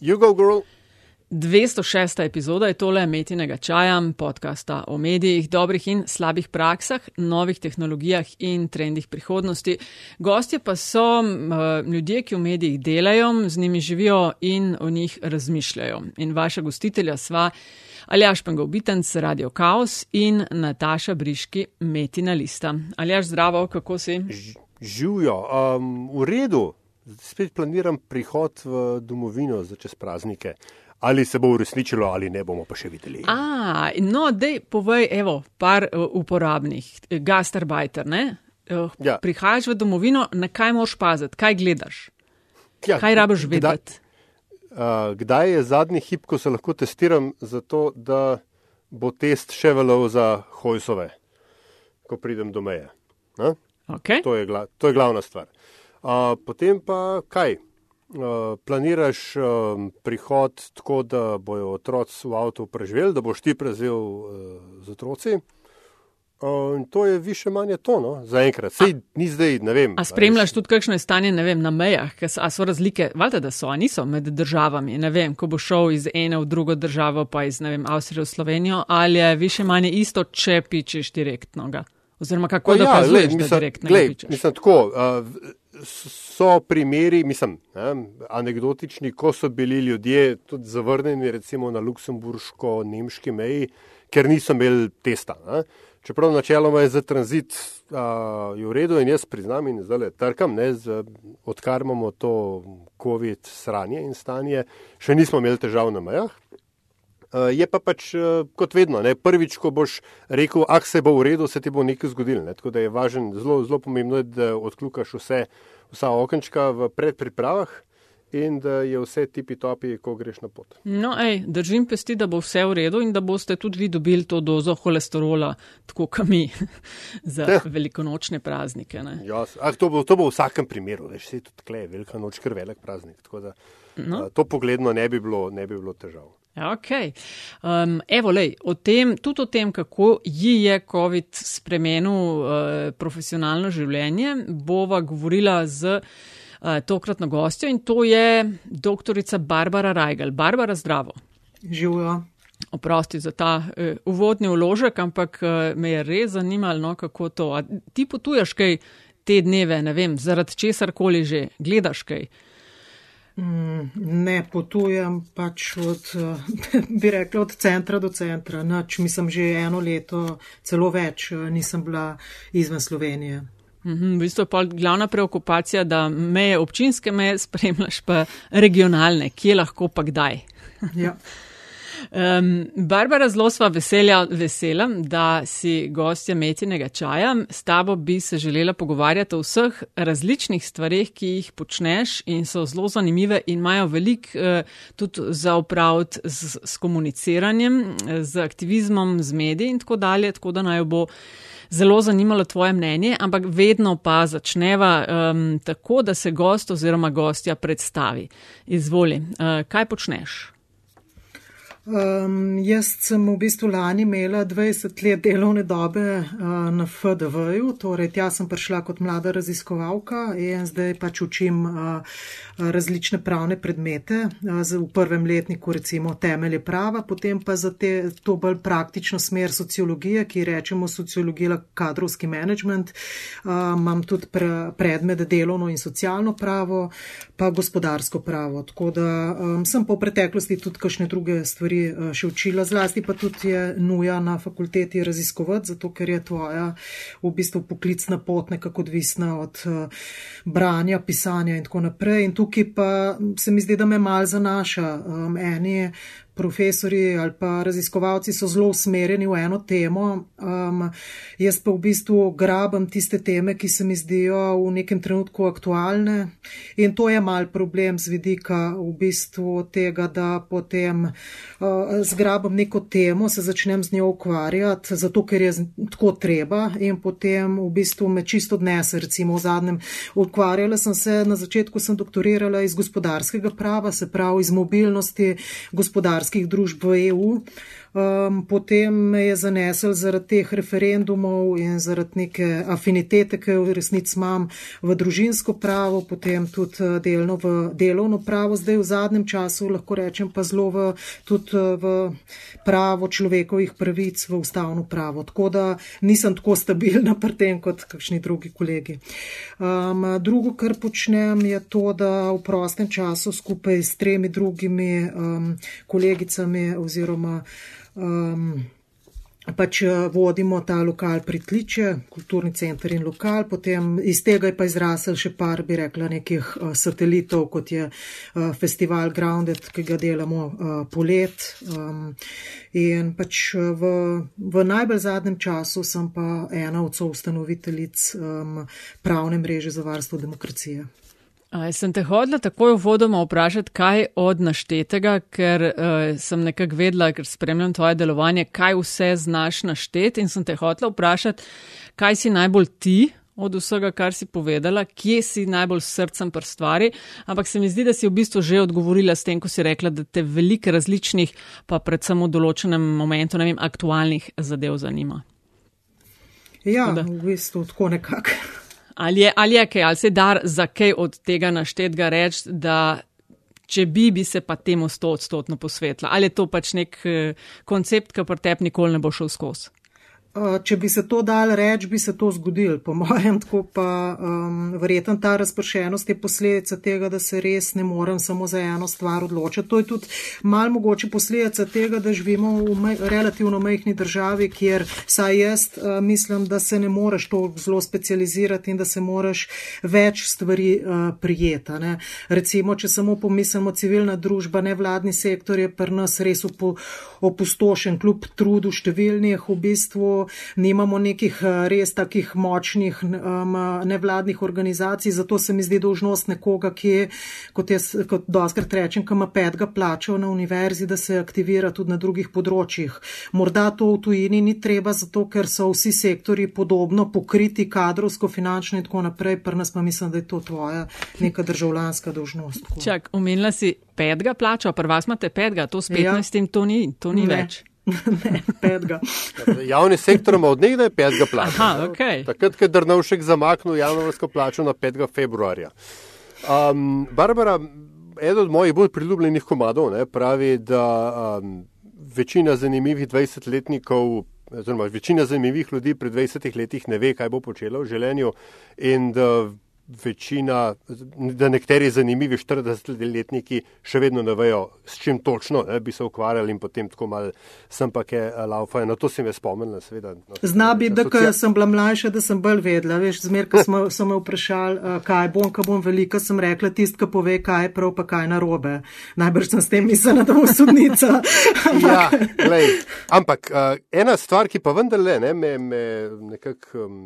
You go, girl. 206. epizoda je tole Metinega čaja, podcasta o medijih, dobrih in slabih praksah, novih tehnologijah in trendih prihodnosti. Gostje pa so uh, ljudje, ki v medijih delajo, z njimi živijo in o njih razmišljajo. In vaša gostitelja sva Aljaš Pengov Bitenc, Radio Chaos in Nataša Briški, Metina Lista. Aljaš, zdravo, kako si? Živijo, um, v redu. Spet planiram prihod v domovino za čez praznike. Ali se bo uresničilo, ali ne, bomo pa še videli. A, no, dej, povej, evo, par uh, uporabnih, gastarbajter, ne? Uh, Ja. Prihajaš v domovino, na kaj moraš paziti, kaj gledaš, Ja, kaj rabiš kdaj- vedeti. Uh, kdaj je zadnji hip, ko se lahko testiram, zato da bo test še velov za hojsove, ko pridem do meje? Ne? Okay. To, je gla, to je glavna stvar. Potem pa kaj? Planiraš prihod tako, da bojo otroci v avtu preživeli, da boš ti prevzel z otroci. In to je više manje to, no? zaenkrat. Sej ni zdaj, ne vem. A spremljaš tudi, kakšno je stanje ne vem, na mejah, a so razlike, valjda, da so, a niso med državami. Ne vem, ko bo šel iz ene v drugo državo, pa iz ne vem, Avstrije v Slovenijo, ali je više manje isto, če pičeš direktno ga. Oziroma, kako ja, da mislim, direktno glej, mislim tako, uh, so primeri, mislim, ne, anegdotični, ko so bili ljudje tudi zavrnjeni recimo na luksemburško-nemški meji, ker niso imeli testa. Ne. Čeprav načeloma je za tranzit uh, v redu in jaz priznam in zdaj le trkam, ne, z, odkar imamo to COVID sranje in stanje, še nismo imeli težav na mejah. Uh, je pa pač uh, kot vedno, ne, prvič, ko boš rekel, ah, se bo v redu, se ti bo nekaj zgodilo. Ne, tako da je važen, zelo, zelo pomembno je, da odkljukaš vse, vsa okenčka v predpripravah in da je vse tipi topi, ko greš na pot. No, ej, držim pesti, da bo vse v redu in da boste tudi vi dobili to dozo holesterola, tako kot mi, za Ja. velikonočne praznike. Ah, to, bo, to bo v vsakem primeru, veš, se tudi tkle, velika noč, ker velik praznik. Tako da No. uh, to pogledno ne bi bilo, ne bi bilo težav. Ja, Ok. Um, evo, lej, o tem, tudi o tem, kako ji je COVID spremenil uh, profesionalno življenje, bova govorila z uh, tokratno gostjo in to je doktorica Barbara Rajgal. Barbara, zdravo. Živijo. Oprosti za ta uh, uvodni vložek, ampak uh, me je res zanimalo, no, kako to. A ti potuješ kaj te dneve, ne vem, zaradi česar koli že, gledaš kaj. Ne potujem pač od, eh, bi rekla, od centra do centra. Nač, mislim, že eno leto, celo več, eh, nisem bila izven Slovenije. Mhm, v bistvu je pol glavna preokupacija, da meje občinske meje spremljaš pa regionalne, kje lahko pa kdaj. Ja. Um, Barbara, zelo sva veselja, vesela, da si gostja metinega čaja. S tabo bi se želela pogovarjati o vseh različnih stvarih, ki jih počneš in so zelo zanimive in imajo veliko uh, tudi za upraviti z, s komuniciranjem, z aktivizmom, z mediji in tako dalje, tako da naj bo zelo zanimalo tvoje mnenje, ampak vedno pa začneva um, tako, da se gost oziroma gostja predstavi. Izvoli, uh, kaj počneš? Um, jaz sem v bistvu lani imela 20 let delovne dobe uh, na FDV-ju, torej tja sem prišla kot mlada raziskovalka in zdaj pač učim uh, različne pravne predmete. Uh, v prvem letniku recimo temelje prava, potem pa za te, to bolj praktično smer sociologije, ki rečemo sociologija kadrovski management. Uh, imam tudi pre, predmet delovno in socialno pravo, pa gospodarsko pravo. Tako da um, sem pa v preteklosti tudi kakšne druge stvari uh, še učila, zlasti pa tudi je nuja na fakulteti raziskovati, zato ker je tvoja v bistvu poklicna pot nekako odvisna od uh, branja, pisanja in tako naprej. In tukaj pa se mi zdi, da me mal zanaša. Um, eni profesori ali pa raziskovalci so zelo usmerjeni v eno temo, um, jaz pa v bistvu grabam tiste teme, ki se mi zdijo v nekem trenutku aktualne. In to je mal problem z vidika v bistvu tega, da potem uh, zgrabam neko temo, se začnem z njo ukvarjati, zato ker je tako treba. In potem v bistvu me čisto odnese, recimo v zadnjem ukvarjala sem se, na začetku sem doktorirala iz gospodarskega prava, se pravi iz mobilnosti družb v EU. Um, potem me je zanesel zaradi teh referendumov in zaradi neke afinitete, ki jo v resnici imam v družinsko pravo, potem tudi eh, delno v delovno pravo, zdaj v zadnjem času lahko rečem pa zelo v, tudi eh, v pravo človekovih pravic, v ustavno pravo. Tako da nisem tako stabilna pri tem kot kakšni drugi kolegi. Um, drugo, kar počnem, je to, da v prostem času skupaj s tremi drugimi um, kolegicami oziroma um, pač eh, vodimo ta lokal Pritliče, kulturni center in lokal, potem iz tega je pa izrasel še par, bi rekla, nekih uh, satelitov, kot je uh, festival Grounded, ki ga delamo uh, polet. Um, in pač v, v najbolj zadnjem času sem pa ena od soustanoviteljic um, pravne mreže za varstvo demokracije. A, sem te hodila takoj uvodoma vprašati, kaj od naštetega, ker uh, sem nekako vedela, ker spremljam tvoje delovanje, kaj vse znaš našteti in sem te hodila vprašati, kaj si najbolj ti od vsega, kar si povedala, kje si najbolj srcem pri stvari, ampak se mi zdi, da si v bistvu že odgovorila s tem, ko si rekla, da te veliko različnih, pa predvsem v določenem momentu, ne vem, aktualnih zadev zanima. Ja, v bistvu tako nekako. Ali je, ali je kaj, ali se da za kaj od tega naštetega reči, da če bi, bi se pa temu sto odstotno posvetila? Ali je to pač nek eh, koncept, ki pa tebi nikoli ne bo šel skozi? Če bi se to dal reči, bi se to zgodil, po mojem, tako pa um, verjetno ta razpršenost je posledica tega, da se res ne morem samo za eno stvar odločiti. To je tudi mal mogoče posledica tega, da živimo v maj, relativno majhni državi, kjer saj jaz uh, mislim, da se ne moreš to zelo specializirati in da se moraš več stvari uh, prijeta. Ne. Recimo, če samo pomislimo civilna družba, nevladni sektor je pri nas res opustošen, kljub trudu številnih v bistvu nimamo nekih eh, res takih močnih um, nevladnih organizacij, zato se mi zdi dožnost nekoga, ki je, kot jaz, kot doskrat rečem, ki ima petga plačal na univerzi, da se aktivira tudi na drugih področjih. Morda to v tujini ni treba, zato ker so vsi sektori podobno pokriti kadrovsko, finančno in tako naprej, pa nas pa mislim, da je to tvoja neka državljanska dožnost. Čak, omenila si petga plačal, pa vas imate petga, to s 15 ja. to ni, to ni več. ne, petega. Javni sektor ima od nekdaj petega plača. Okay. Takrat, ko je Drnovšek zamaknil javnovarsko plačo na 5. februarja. Um, Barbara, eden od mojih bolj priljubljenih komadov, ne, pravi, da um, večina zanimivih 20-letnikov, oziroma večina zanimivih ljudi pred 20 letih ne ve, kaj bo počela v življenju in da večina, da nekateri zanimivi 40-letniki še vedno ne vejo, s čim točno ne, bi se ukvarjali in potem tako mal sem pa kaj laufajo. Na to sem jaz spomnila, seveda. Zna bi, da socia... sem bila mlajša, da sem bolj vedela. Veš, zmer, ko smo, so me vprašali, kaj bom, ko bom velika, sem rekla tist, ki pove, kaj je prav, pa kaj narobe. Najbrž sem s tem mislila, da bom sodnica. ja, lej, ampak uh, ena stvar, ki pa vendarle ne, me, me nekako um,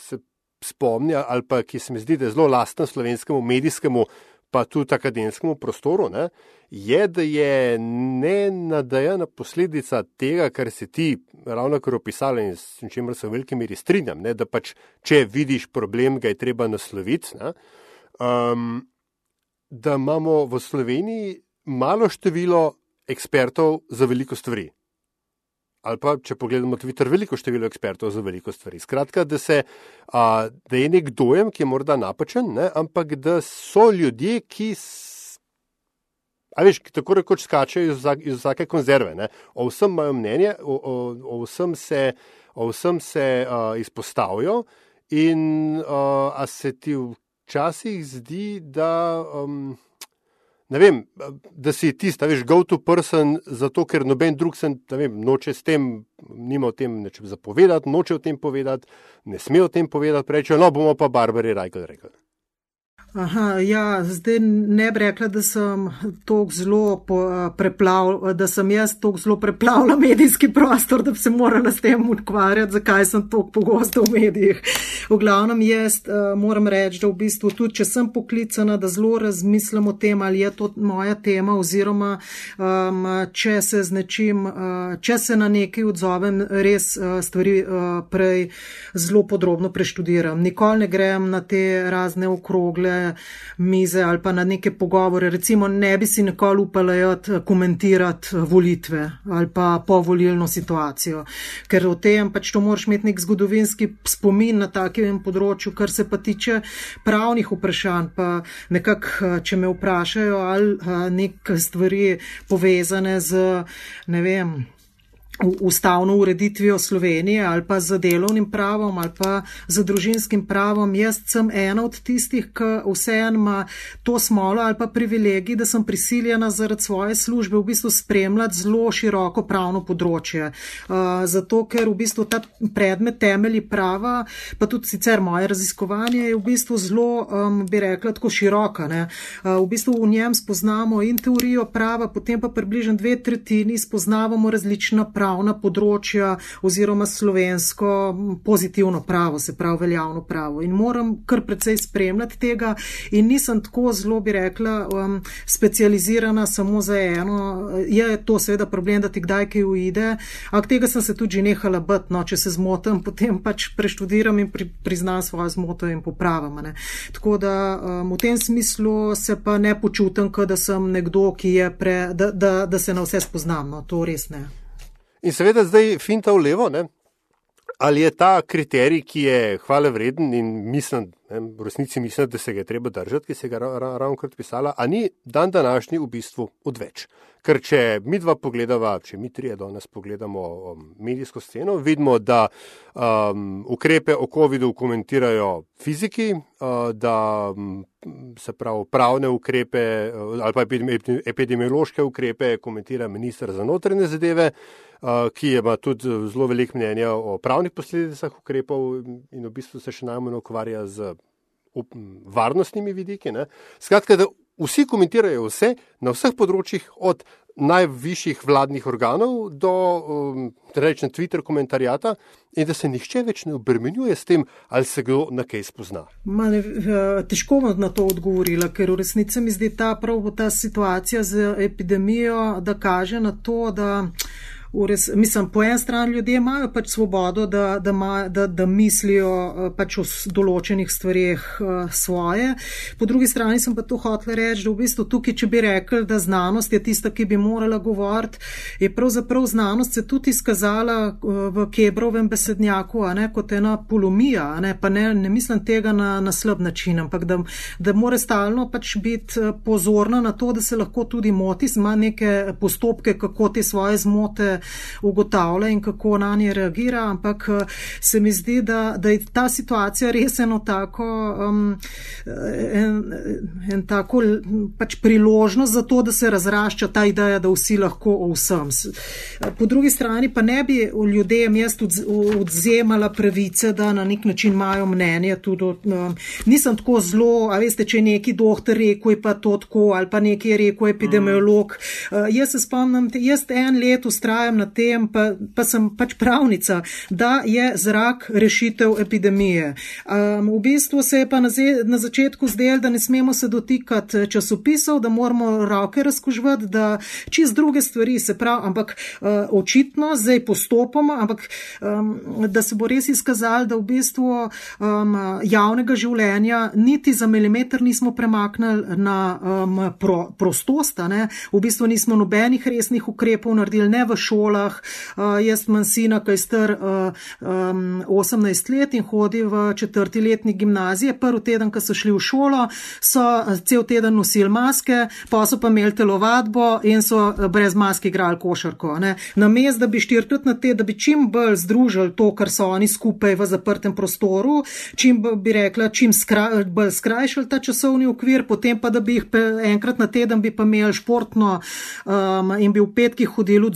se spomni ali pa ki se mi zdi, da je zelo lasten slovenskemu medijskemu, pa tudi akademskemu prostoru, ne, je, da je nenadajena posledica tega, kar si ti ravno kar opisala in s čimer se v veliki meri strinjam, ne, da pač, če vidiš problem, ga je treba nasloviti, ne, um, da imamo v Sloveniji malo število ekspertov za veliko stvari ali pa če pogledamo Twitter, veliko število ekspertov za veliko stvari. Skratka, da, se, a, da je nek dojem, ki je morda napačen, ne, ampak da so ljudje, ki. A veš, tako rekoč skačejo iz, iz vsake konzerve. Ne? O vsem imajo mnenje, o, o, o vsem se, o vsem se uh, izpostavijo, in uh, se ti včasih zdi, da. Um, ne vem, da si tisti, veš, go to person, zato ker noben drug se vem, noče s tem, nima o tem neče zapovedati, noče o tem povedati, ne sme o tem povedati, reče, no bomo pa Barbari Rajkal rekli. Aha, ja, zdaj ne bi rekla, da sem tako zelo preplavila, da sem jaz tako zelo preplavila medijski prostor, da bi se morala s tem ukvarjati, zakaj sem tako pogosto v medijih. V glavnem jaz uh, moram reči, da v bistvu tudi, če sem poklicana, da zelo razmislim o tem, ali je to moja tema oziroma um, če se z nečim, uh, če se na nekaj odzovem, res uh, stvari uh, prej zelo podrobno preštudiram. Nikoli ne grem na te razne okrogle neke mize ali pa na neke pogovore. Recimo, ne bi si nikoli upala komentirati volitve ali pa povolilno situacijo, ker o tem pač to moraš imeti nek zgodovinski spomin na takem področju, kar se pa tiče pravnih vprašanj, pa nekako, če me vprašajo ali neke stvari povezane z, ne vem, ustavno ureditvijo Slovenije ali pa z delovnim pravom ali pa z družinskim pravom. Jaz sem ena od tistih, ki vseeno ima to smolo ali pa privilegij, da sem prisiljena zaradi svoje službe v bistvu spremljati zelo široko pravno področje. Uh, zato, ker v bistvu ta predmet temelji prava, pa tudi sicer moje raziskovanje je v bistvu zelo, um, bi rekla, tako široka. Uh, v bistvu v njem spoznamo in teorijo prava, potem pa približno dve tretjini spoznavamo različna prava pravna področja oziroma slovensko pozitivno pravo, se pravi veljavno pravo. In moram kar precej spremljati tega in nisem tako zelo, bi rekla, um, specializirana samo za eno. Je to seveda problem, da ti kdaj kaj uide, ampak tega sem se tudi nehala biti, no, če se zmotam, potem pač preštudiram in pri, priznam svojo zmoto in popravam. Ne. Tako da um, v tem smislu se pa ne počutim, da sem nekdo, ki je pre, da, da, da se na vse spoznam, no, to res ne. In seveda zdaj finta v levo, ne? ali je ta kriterij, ki je hvale vreden in mislim, ne, v resnici mislim, da se ga je treba držati, ki se ga ravno ra krat pisala, a ni dan današnji v bistvu odveč. Ker če mi dva pogledava, če mi trije danes pogledamo um, medijsko sceno, vidimo, da um, ukrepe o COVID-u komentirajo fiziki, uh, da um, se pravi pravne ukrepe uh, ali pa epidemiološke ukrepe komentira ministr za notrene zadeve, uh, ki ima tudi zelo velik mnenja o pravnih posledicah ukrepov in v bistvu se še najmanj ukvarja z varnostnimi vidiki. Ne. Skratka, da vsi komentirajo vse na vseh področjih, od najvišjih vladnih organov do um, rečem Twitter komentarjata, in da se nihče več ne obremenjuje s tem, ali se kdo na kaj spozna. Mane, eh, težko bom na to odgovorila, ker v resnici mi zdi ta prav ta situacija z epidemijo, da kaže na to, da res, mislim, po eni strani ljudje imajo pač svobodo, da, da, ma, da, da mislijo eh, pač o določenih stvarih eh, svoje. Po drugi strani sem pa to hotel reči, da v bistvu tukaj, če bi rekel, da znanost je tista, ki bi morala govoriti, je pravzaprav znanost se tudi izkazala eh, v Kebrovem besednjaku, a ne kot ena polomija, a ne, pa ne, ne mislim tega na, na slab način, ampak da, da mora stalno pač biti pozorna na to, da se lahko tudi moti, ima neke postopke, kako te svoje zmote ugotavlja in kako na nje reagira, ampak eh, se mi zdi, da, da je ta situacija res eno tako, um, en, en tako pač priložnost za to, da se razrašča ta ideja, da vsi lahko o vsem. Po drugi strani pa ne bi ljudem jaz odzemala pravice, da na nek način imajo mnenje. Tudi, um, nisem tako zelo, a veste, če je neki doktor rekel, je pa to tako, ali pa neki je rekel epidemiolog. Mm. Uh, jaz se spomnim, jaz en let ustrajam na tem, pa, pa sem pač pravnica, da je zrak rešitev epidemije. Um, v bistvu se je pa na, ze, na začetku zdel, da ne smemo se dotikati časopisov, da moramo roke razkužvati, da čist druge stvari se pravi, ampak uh, očitno zdaj postopoma, ampak um, da se bo res izkazali, da v bistvu um, javnega življenja niti za milimeter nismo premaknili na um, pro, prostost, v bistvu nismo nobenih resnih ukrepov naredili ne v šoli, šolah. Uh, jaz imam sina, ki je star uh, um, 18 let in hodi v četrti letni gimnazije. Prvi teden, ko so šli v šolo, so cel teden nosili maske, pa so pa imeli telovadbo in so brez maske igrali košarko. Na mest, da bi štirikrat na te, da bi čim bolj združili to, kar so oni skupaj v zaprtem prostoru, čim bi rekla, čim skra, skrajšali ta časovni okvir, potem pa, da bi jih enkrat na teden bi pa imeli športno um, in bi v petkih hodili od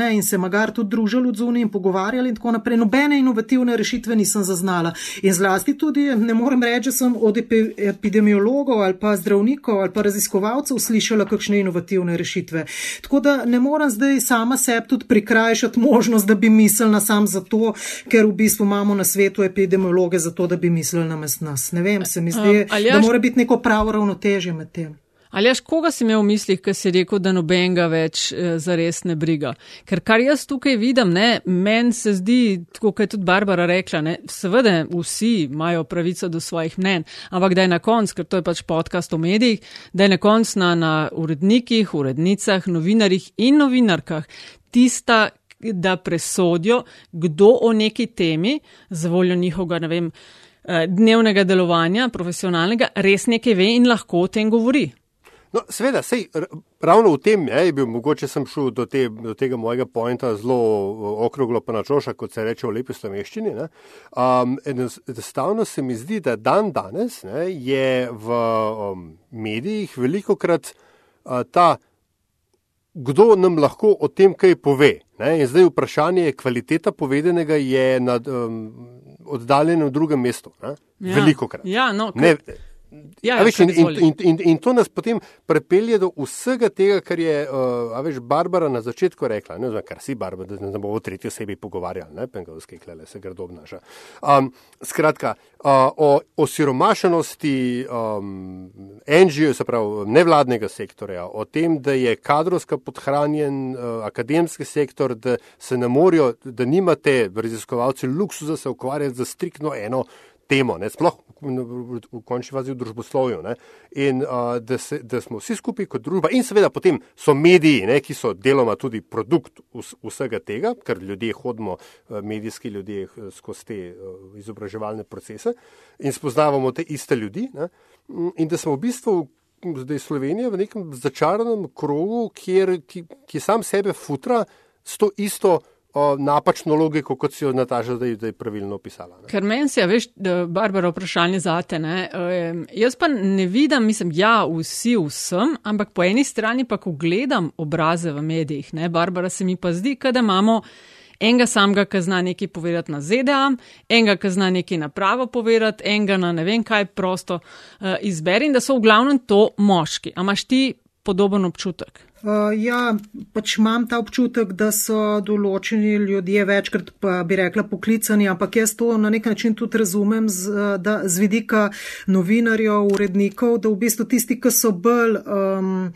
zunija in se magar tudi družili v zuniji in pogovarjali in tako naprej. Nobene inovativne rešitve nisem zaznala. In zlasti tudi ne morem reči, da sem od epidemiologov ali pa zdravnikov ali pa raziskovalcev slišala kakšne inovativne rešitve. Tako da ne morem zdaj sama sebi tudi prikrajšati možnost, da bi mislila sam zato, ker v bistvu imamo na svetu epidemiologe zato, da bi mislili na nas. Ne vem, se mi zdi, um, da mora biti neko pravo ravnotežje med tem. Ali jaš koga si imel v mislih, ko si rekel, da nobenega več e, zares ne briga? Ker kar jaz tukaj vidim, meni se zdi, tako kot je tudi Barbara rekla, ne, seveda vsi imajo pravico do svojih mnen, ampak da je na koncu, ker to je pač podcast o medijih, da je na koncu na, na urednikih, urednicah, novinarjih in novinarkah tista, da presodijo, kdo o neki temi, za voljo njihovega, ne vem, e, dnevnega delovanja, profesionalnega, res nekaj ve in lahko o tem govori. No, seveda, sej, ravno v tem je, je bil, mogoče sem šel do, te, do tega mojega pointa zelo okroglo pa načoša, kot se reče v lepi slovenščini. Um, enostavno se mi zdi, da dan danes ne, je v um, medijih veliko krat uh, ta, kdo nam lahko o tem kaj pove. Ne, in zdaj vprašanje je, kvaliteta povedanega je na um, oddaljenem drugem mestu. Ja. Veliko krat. Ja, no, kaj... ne, Ja, ja, veš, in, in, in, in to nas potem prepelje do vsega tega, kar je uh, veš, Barbara na začetku rekla. Ne vem, kar si Barbara, da ne bomo o tretji osebi pogovarjali, ne pengovski klele, se grdo obnaša. Um, skratka, uh, o, o siromašenosti um, NGO, se pravi nevladnega sektorja, o tem, da je kadrovska podhranjen uh, akademski sektor, da se ne morajo, da nimate raziskovalci luksuza se ukvarjati za striktno eno temo, ne, sploh v, končni fazi v družboslovju. Ne, in uh, da, se, da smo vsi skupaj kot družba, in seveda potem so mediji, ne, ki so deloma tudi produkt vsega tega, ker ljudje hodimo, medijski ljudje, skozi te uh, izobraževalne procese in spoznavamo te iste ljudi. Ne, in da smo v bistvu. Zdaj je Slovenija v nekem začaranem krogu, kjer, ki, ki sam sebe futra s to isto o, napačno logiko, kot si jo Nataša zdaj, zdaj pravilno opisala. Ne? Ker meni se, veš, Barbara, vprašanje za te. Ne? E, jaz pa ne vidim, mislim, ja, vsi vsem, ampak po eni strani pa, ko gledam obraze v medijih, ne, Barbara, se mi pa zdi, da imamo. Enega samega, ki zna nekaj povedati na ZDA, enega, ki zna nekaj na pravo povedati, enega na ne vem kaj prosto uh, izberi in da so v glavnem to moški. A imaš ti podoben občutek? Uh, ja, pač imam ta občutek, da so določeni ljudje večkrat, pa bi rekla, poklicani, ampak jaz to na nek način tudi razumem z, da, z vidika novinarjev, urednikov, da v bistvu tisti, ki so bolj. Um,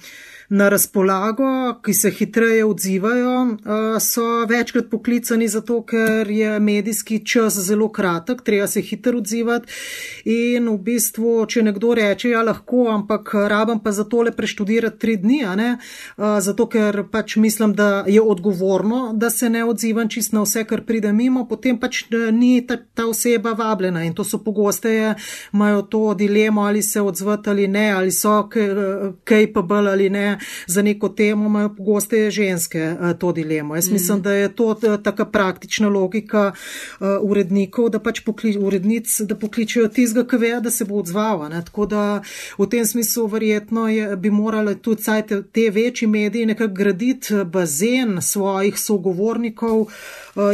na razpolago, ki se hitreje odzivajo, so večkrat poklicani zato, ker je medijski čas zelo kratek, treba se hitro odzivati. In v bistvu, če nekdo reče, ja lahko, ampak rabam pa za tole preštudirati tri dni, ne, zato ker pač mislim, da je odgovorno, da se ne odzivam čist na vse, kar pride mimo, potem pač eh, ni ta, ta oseba vabljena. In to so pogosteje, imajo to dilemo ali se odzvati ali ne, ali so capable ali ne, za neko temo imajo pogosteje ženske eh, to dilemo. Jaz mislim, mm. da je to eh, taka praktična logika eh, urednikov, da pač pokli, urednic, da pokličejo tizga, ki ve, da se bo odzvala. Ne. Tako da v tem smislu verjetno je, bi morali tudi te, te večji mediji nekako graditi bazen svojih sogovornikov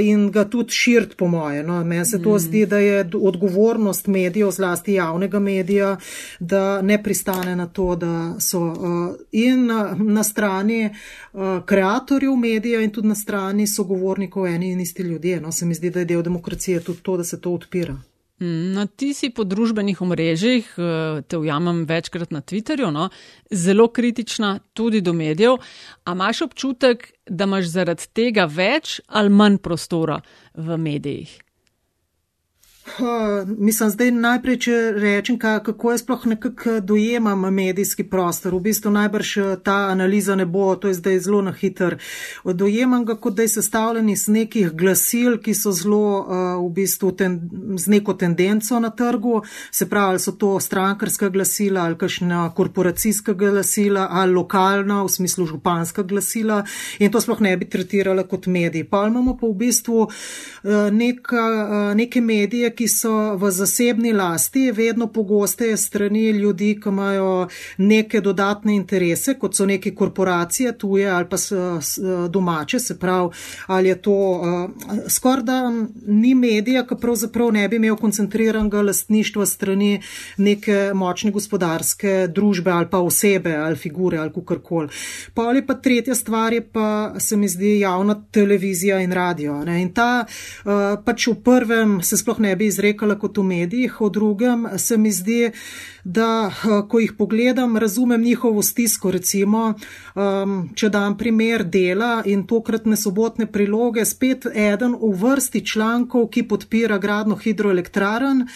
in ga tudi širiti, po moje. No. Meni se to mm. zdi, da je odgovornost medijev, zlasti javnega medija, da ne pristane na to, da so in na, na strani uh, kreatorjev medija in tudi na strani sogovornikov eni in isti ljudje. No, se mi zdi, da je del demokracije tudi to, da se to odpira. Mm, no, ti si po družbenih omrežjih, uh, te ujamem večkrat na Twitterju, no, zelo kritična tudi do medijev. A imaš občutek, da imaš zaradi tega več ali manj prostora v medijih? Uh, mislim, zdaj najprej, če rečem, kako jaz sploh nekako dojemam medijski prostor. V bistvu najbrž eh, ta analiza ne bo, to je zdaj zelo na hiter. Dojemam ga, kot da je sestavljen iz nekih glasil, ki so zelo uh, v bistvu ten, z neko tendenco na trgu. Se pravi, ali so to strankarska glasila ali kakšna korporacijska glasila ali lokalna, v smislu županska glasila. In to sploh ne bi tretirala kot mediji. Pa imamo pa v bistvu uh, neka, uh, neke medije, ki so v zasebni lasti, vedno pogosteje strani ljudi, ki imajo neke dodatne interese, kot so neke korporacije, tuje ali pa domače, se pravi, ali je to uh, skoraj da ni medija, ki pravzaprav ne bi imel koncentriranega lastništva strani neke močne gospodarske družbe ali pa osebe ali figure ali kakorkoli. Pa ali pa tretja stvar je pa se mi zdi javna televizija in radio. Ne? In ta uh, pač v prvem se sploh ne bi bi izrekala kot v medijih, o drugem se mi zdi, da ko jih pogledam, razumem njihovo stisko. Recimo, um, če dam primer dela in tokratne sobotne priloge, spet eden v vrsti člankov, ki podpira gradno hidroelektraren.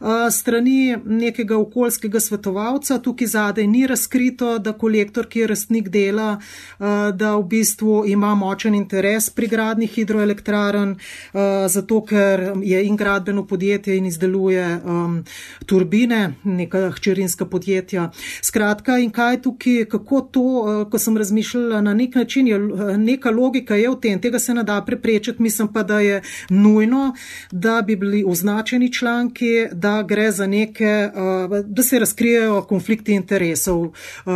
Uh, strani nekega okoljskega svetovalca, tukaj zadaj ni razkrito, da kolektor, ki je rastnik dela, uh, da v bistvu ima močen interes pri gradni hidroelektraren, uh, zato ker je in gradbeno podjetje in izdeluje um, turbine, neka hčerinska podjetja. Skratka, in kaj tukaj, kako to, uh, ko sem razmišljala na nek način, je neka logika je v tem, tega se ne da preprečiti, mislim pa, da je nujno, da bi bili označeni članki, da gre za neke, uh, da se razkrijejo konflikti interesov uh,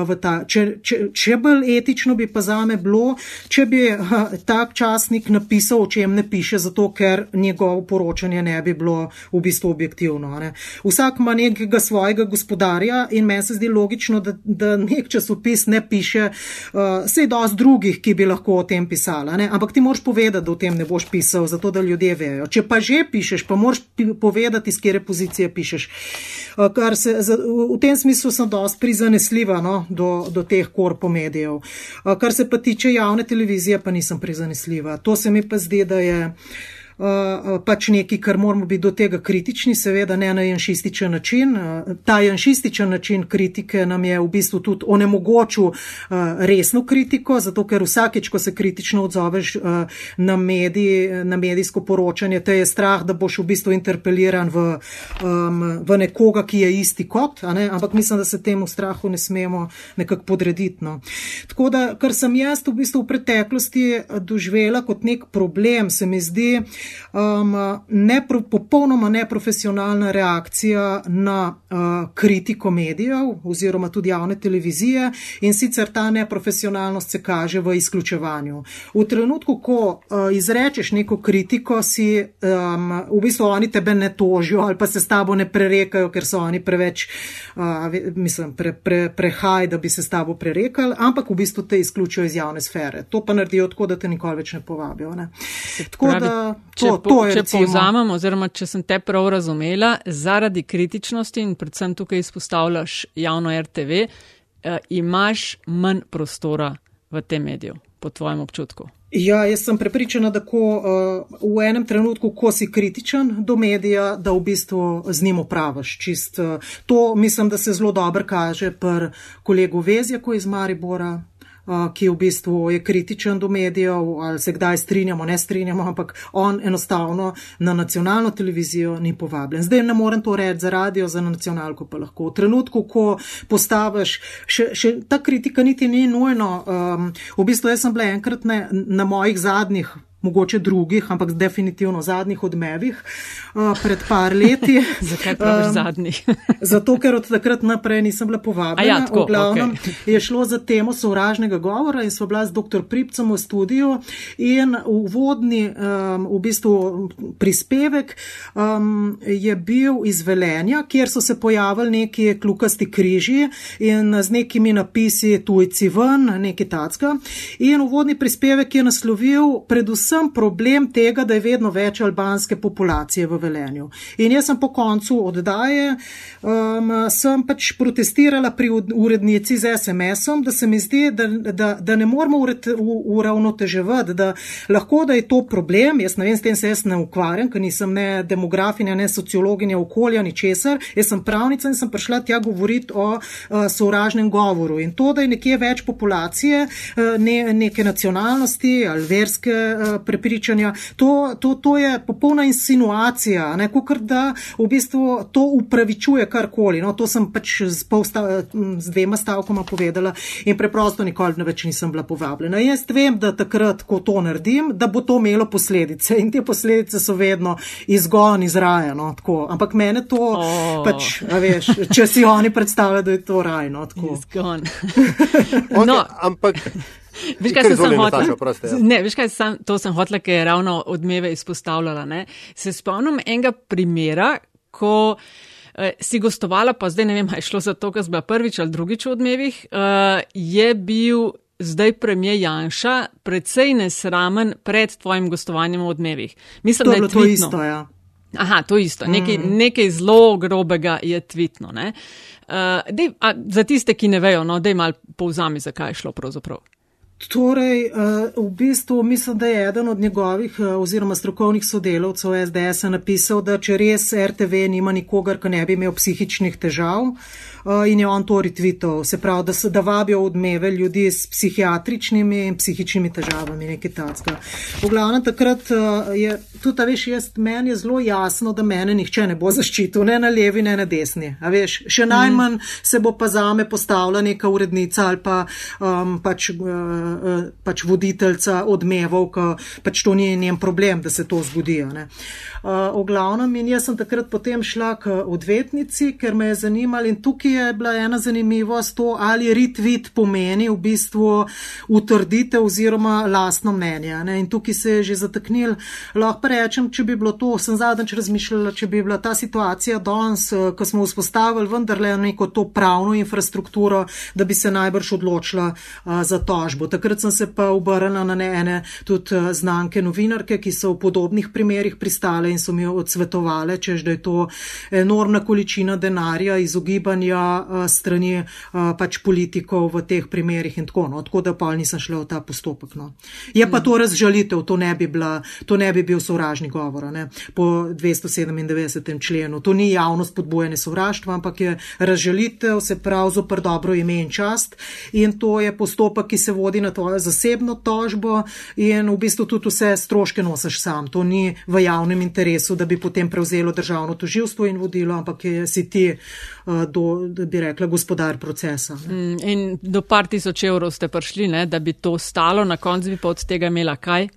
v ta. Če, če, če bolj etično bi pa zame bilo, če bi uh, tak časnik napisal, o čem ne piše, zato ker njegovo poročanje ne bi bilo v bistvu objektivno. Ne. Vsak ima nekega svojega gospodarja in meni se zdi logično, da, da nek časopis ne piše, uh, sej dosti drugih, ki bi lahko o tem pisala, ne. ampak ti moraš povedati, da o tem ne boš pisal, zato da ljudje vejo. Če pa že pišeš, pa moraš povedati, iz kere pozicije pišeš. Uh, se, v tem smislu sem dosti prizanesljiva no, do, do teh korpomedijev. Uh, kar se pa tiče javne televizije, pa nisem prizanesljiva. To se mi pa zdi, da je. Uh, pač nekaj, kar moramo biti do tega kritični, seveda ne na janšističen način. Uh, ta janšističen način kritike nam je v bistvu tudi onemogočil resno kritiko, zato ker vsakeč, ko se kritično odzoveš na, medij, na medijsko poročanje, te je strah, da boš v bistvu interpeliran v, v nekoga, ki je isti kot, ampak mislim, da se temu strahu ne smemo nekako podrediti. No. Tako da, kar sem jaz v bistvu v preteklosti doživela kot nek problem, se mi zdi, um, nepro, popolnoma neprofesionalna reakcija na uh, kritiko medijev oziroma tudi javne televizije in sicer ta neprofesionalnost se kaže v izključevanju. V trenutku, ko uh, izrečeš neko kritiko, si um, v bistvu oni tebe ne tožijo ali pa se s tabo ne prerekajo, ker so oni preveč, uh, mislim, pre, pre, prehaj, da bi se s tabo prerekali, ampak v bistvu te izključijo iz javne sfere. To pa naredijo tako, da te nikoli več ne povabijo. Ne? Tako pravi, da če, to, to če povzamem, oziroma če sem te prav razumela, zaradi kritičnosti in predvsem tukaj izpostavljaš javno RTV, eh, imaš manj prostora v tem mediju, po tvojem občutku. Ja, jaz sem prepričana, da ko, uh, v enem trenutku, ko si kritičen do medija, da v bistvu z njim upravaš. Čist, uh, to mislim, da se zelo dobro kaže pri kolegu Vezjaku iz Maribora, ki v bistvu je kritičen do medijev, ali se kdaj strinjamo, ne strinjamo, ampak on enostavno na nacionalno televizijo ni povabljen. Zdaj ne morem to reči za radio, za nacionalko pa lahko. V trenutku, ko postaviš, še, še ta kritika niti ni nujno. Um, v bistvu jaz sem bila enkrat ne, na mojih zadnjih mogoče drugih, ampak definitivno zadnjih odmevih uh, pred par leti. Zakaj praviš um, zadnjih? zato, ker od takrat naprej nisem bila povabljena. Ja, tako, v glavnem okay. je šlo za temo sovražnega govora in so bila z dr. Pripcem v studiu in uvodni um, v bistvu prispevek um, je bil iz Velenja, kjer so se pojavili neki klukasti križi in z nekimi napisi tujci ven, neki tacka. In uvodni prispevek je naslovil predvsem predvsem problem tega, da je vedno več albanske populacije v Velenju. In jaz sem po koncu oddaje, um, sem pač protestirala pri urednici z SMS-om, da se mi zdi, da, da, da ne moramo uravnoteževati, da lahko, da je to problem, jaz ne vem, s tem se jaz ne ukvarjam, ker nisem ne demografinja, ne sociologinja okolja, ni česar, jaz sem pravnica in sem prišla tja govoriti o uh, sovražnem govoru. In to, da je nekje več populacije, uh, ne, neke nacionalnosti ali verske uh, prepričanja. To, to, to je popolna insinuacija, kot da v bistvu to upravičuje karkoli. No, to sem pač z, polsta, z dvema stavkoma povedala in preprosto nikoli več nisem bila povabljena. Jaz vem, da takrat, ko to naredim, da bo to imelo posledice in te posledice so vedno izgon iz raja. No, Ampak mene to, oh. pač, veš, če si oni predstavljajo, da je to rajno. Izgon. okay, no. Ampak. Veš, kaj sem hotela? Ja. Ne, veš, kaj sem, to sem hotela, ker je ravno odmeve izpostavljala. Ne? Se spomnim enega primera, ko eh, si gostovala, pa zdaj ne vem, je šlo za to, ker sem bila prvič ali drugič v odmevih, eh, je bil zdaj premije Janša precej nesramen pred tvojim gostovanjem v odmevih. Mislim, to da je to isto, ja. Aha, to isto. Nekaj, mm. nekaj zelo grobega je tvitno. Uh, dej, za tiste, ki ne vejo, no, da je mal povzami, zakaj je šlo pravzaprav. Torej, v bistvu mislim, da je eden od njegovih oziroma strokovnih sodelavcev SDS napisal, da če res RTV nima nikogar, ki ne bi imel psihičnih težav, Eh, in je on to retvital. Se pravi, da, da vabijo odmeve ljudi s psihiatričnimi in psihičnimi težavami, nekaj takega. V glavnem takrat eh, je tudi, veš, jaz, meni je zelo jasno, da mene nihče ne bo zaščitil, ne na levi, ne na desni. Veš, še najmanj se bo pa zame postavila neka urednica ali pa um, pač, uh, pač voditeljca odmevov, ker pač to ni njen problem, da se to zgodi. Uh, v glavnem in jaz sem takrat potem šla k odvetnici, ker me je zanimalo in tukaj je bila ena zanimivost to, ali retweet pomeni v bistvu utrditev oziroma lastno mnenje. Ne? In tukaj se je že zataknil. Lahko pa rečem, če bi bilo to, sem zadnjič razmišljala, če bi bila ta situacija danes, eh, ko smo vzpostavili vendarle neko to pravno infrastrukturo, da bi se najbrž odločila uh, za tožbo. Takrat sem se pa obrnila na ene tudi uh, znanke novinarke, ki so v podobnih primerih pristale in so mi odsvetovale, čež da je to enormna količina denarja, izogibanja uh, strani uh, pač politikov v teh primerih in tako. No. Tako da pa nisem šla v ta postopek. No. Je pa to razžalitev, to ne bi, bila, to ne bi bil sovražni govor ne, po 297. členu. To ni javno spodbojene sovraštva, ampak je razžalitev, se pravi zopr dobro ime in čast. In to je postopek, ki se vodi na tvojo zasebno tožbo in v bistvu tudi vse stroške nosiš sam. To ni v javnem interesu, da bi potem prevzelo državno toživstvo in vodilo, ampak je, si ti uh, do, bi rekla, gospodar procesa. Mm, in do par tisoč evrov ste prišli, ne, da bi to stalo, na koncu bi pa od tega imela kaj?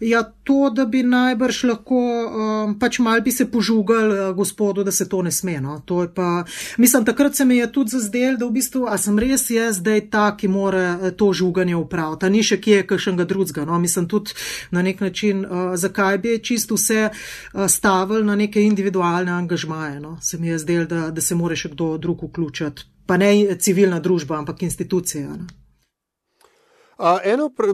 Ja, to, da bi najbrž lahko, um, pač mal bi se požugal uh, gospodu, da se to ne sme. No. To pa, mislim, takrat se mi je tudi zazdel, da v bistvu, a sem res jaz zdaj ta, ki more uh, to žuganje upraviti. Ni še kje kakšnega drugega. No. Mislim tudi na nek način, uh, zakaj bi čisto vse uh, stavili na neke individualne angažmaje. No. Se mi je zdel, da, da se more še kdo drug vključiti. Pa ne civilna družba, ampak institucija. No. A, eno, pre,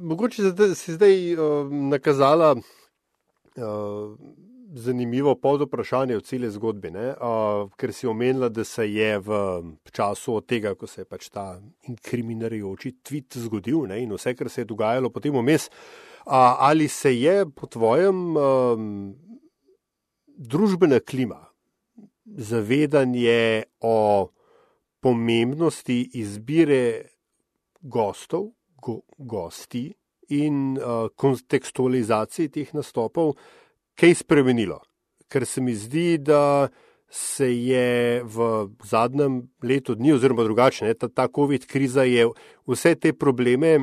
mogoče si zdaj uh, nakazala uh, zanimivo pod vprašanje v celi zgodbi, uh, ker si omenila, da se je v času od tega, ko se je pač ta inkriminirajoči tweet zgodil ne, in vse, kar se je dogajalo potem vmes, uh, ali se je po tvojem um, družbena klima, zavedanje o pomembnosti izbire gostov, go, gosti in uh, kontekstualizaciji teh nastopov kaj spremenilo. Ker se mi zdi, da se je v zadnjem letu dni, oziroma drugače, ta, ta COVID kriza je vse te probleme,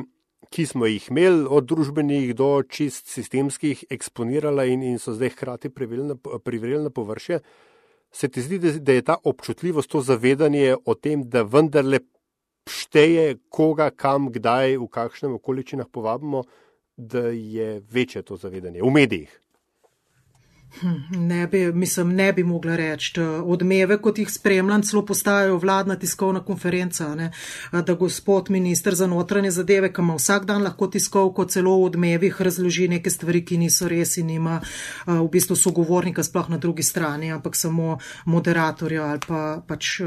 ki smo jih imeli, od družbenih do čist sistemskih, eksponirala in, in so zdaj hkrati privreli na površje. Se ti zdi, da je ta občutljivost, to zavedanje o tem, da vendarle šteje, koga, kam, kdaj, v kakšnem okoličinah povabimo, da je večje to zavedanje v medijih. Hm, ne bi, mislim, ne bi mogla reči. Odmeve, kot jih spremljam, celo postajajo vladna tiskovna konferenca, ne? da gospod minister za notranje zadeve, ki ima vsak dan lahko tiskovko, celo v odmevih razloži neke stvari, ki niso res in ima v bistvu sogovornika sploh na drugi strani, ampak samo moderatorja ali pa pač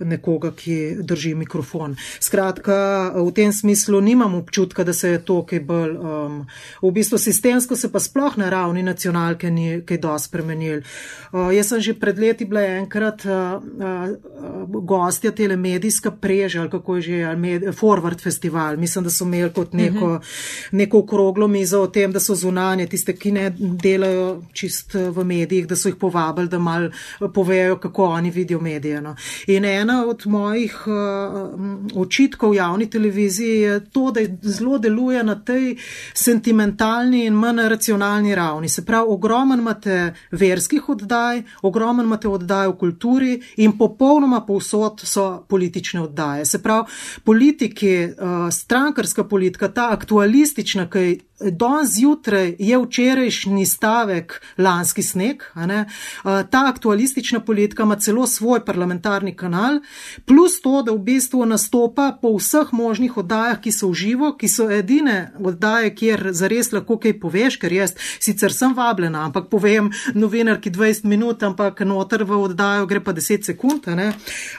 nekoga, ki drži mikrofon. Skratka, v tem smislu nimam občutka, da se je to kaj bolj, um, v bistvu sistemsko se pa sploh na ravni nacionalke ni kaj dosti spremenili. Uh, jaz sem že pred leti bila enkrat uh, uh, gostja telemedijska preža, ali kako je že, ali med, Forward Festival. Mislim, da so imeli kot neko, uh mhm. -huh. neko okroglo mizo o tem, da so zunanje, tiste, ki ne delajo čist v medijih, da so jih povabili, da mal povejo, kako oni vidijo medije. No. In ena od mojih uh, očitkov javni televiziji je to, da zelo deluje na tej sentimentalni in manj racionalni ravni. Se pravi, ogromen imate verskih oddaj, ogromno imate oddaj v kulturi in popolnoma povsod so politične oddaje. Se pravi, politiki, eh, strankarska politika, ta aktualistična, ki Danes zjutraj je včerajšnji stavek lanski sneg, ta aktualistična politika ima celo svoj parlamentarni kanal, plus to, da v bistvu nastopa po vseh možnih oddajah, ki so v živo, ki so edine oddaje, kjer zares lahko kaj poveš, ker jaz sicer sem vabljena, ampak povem novinarki 20 minut, ampak noter v oddajo gre pa 10 sekund. Uh,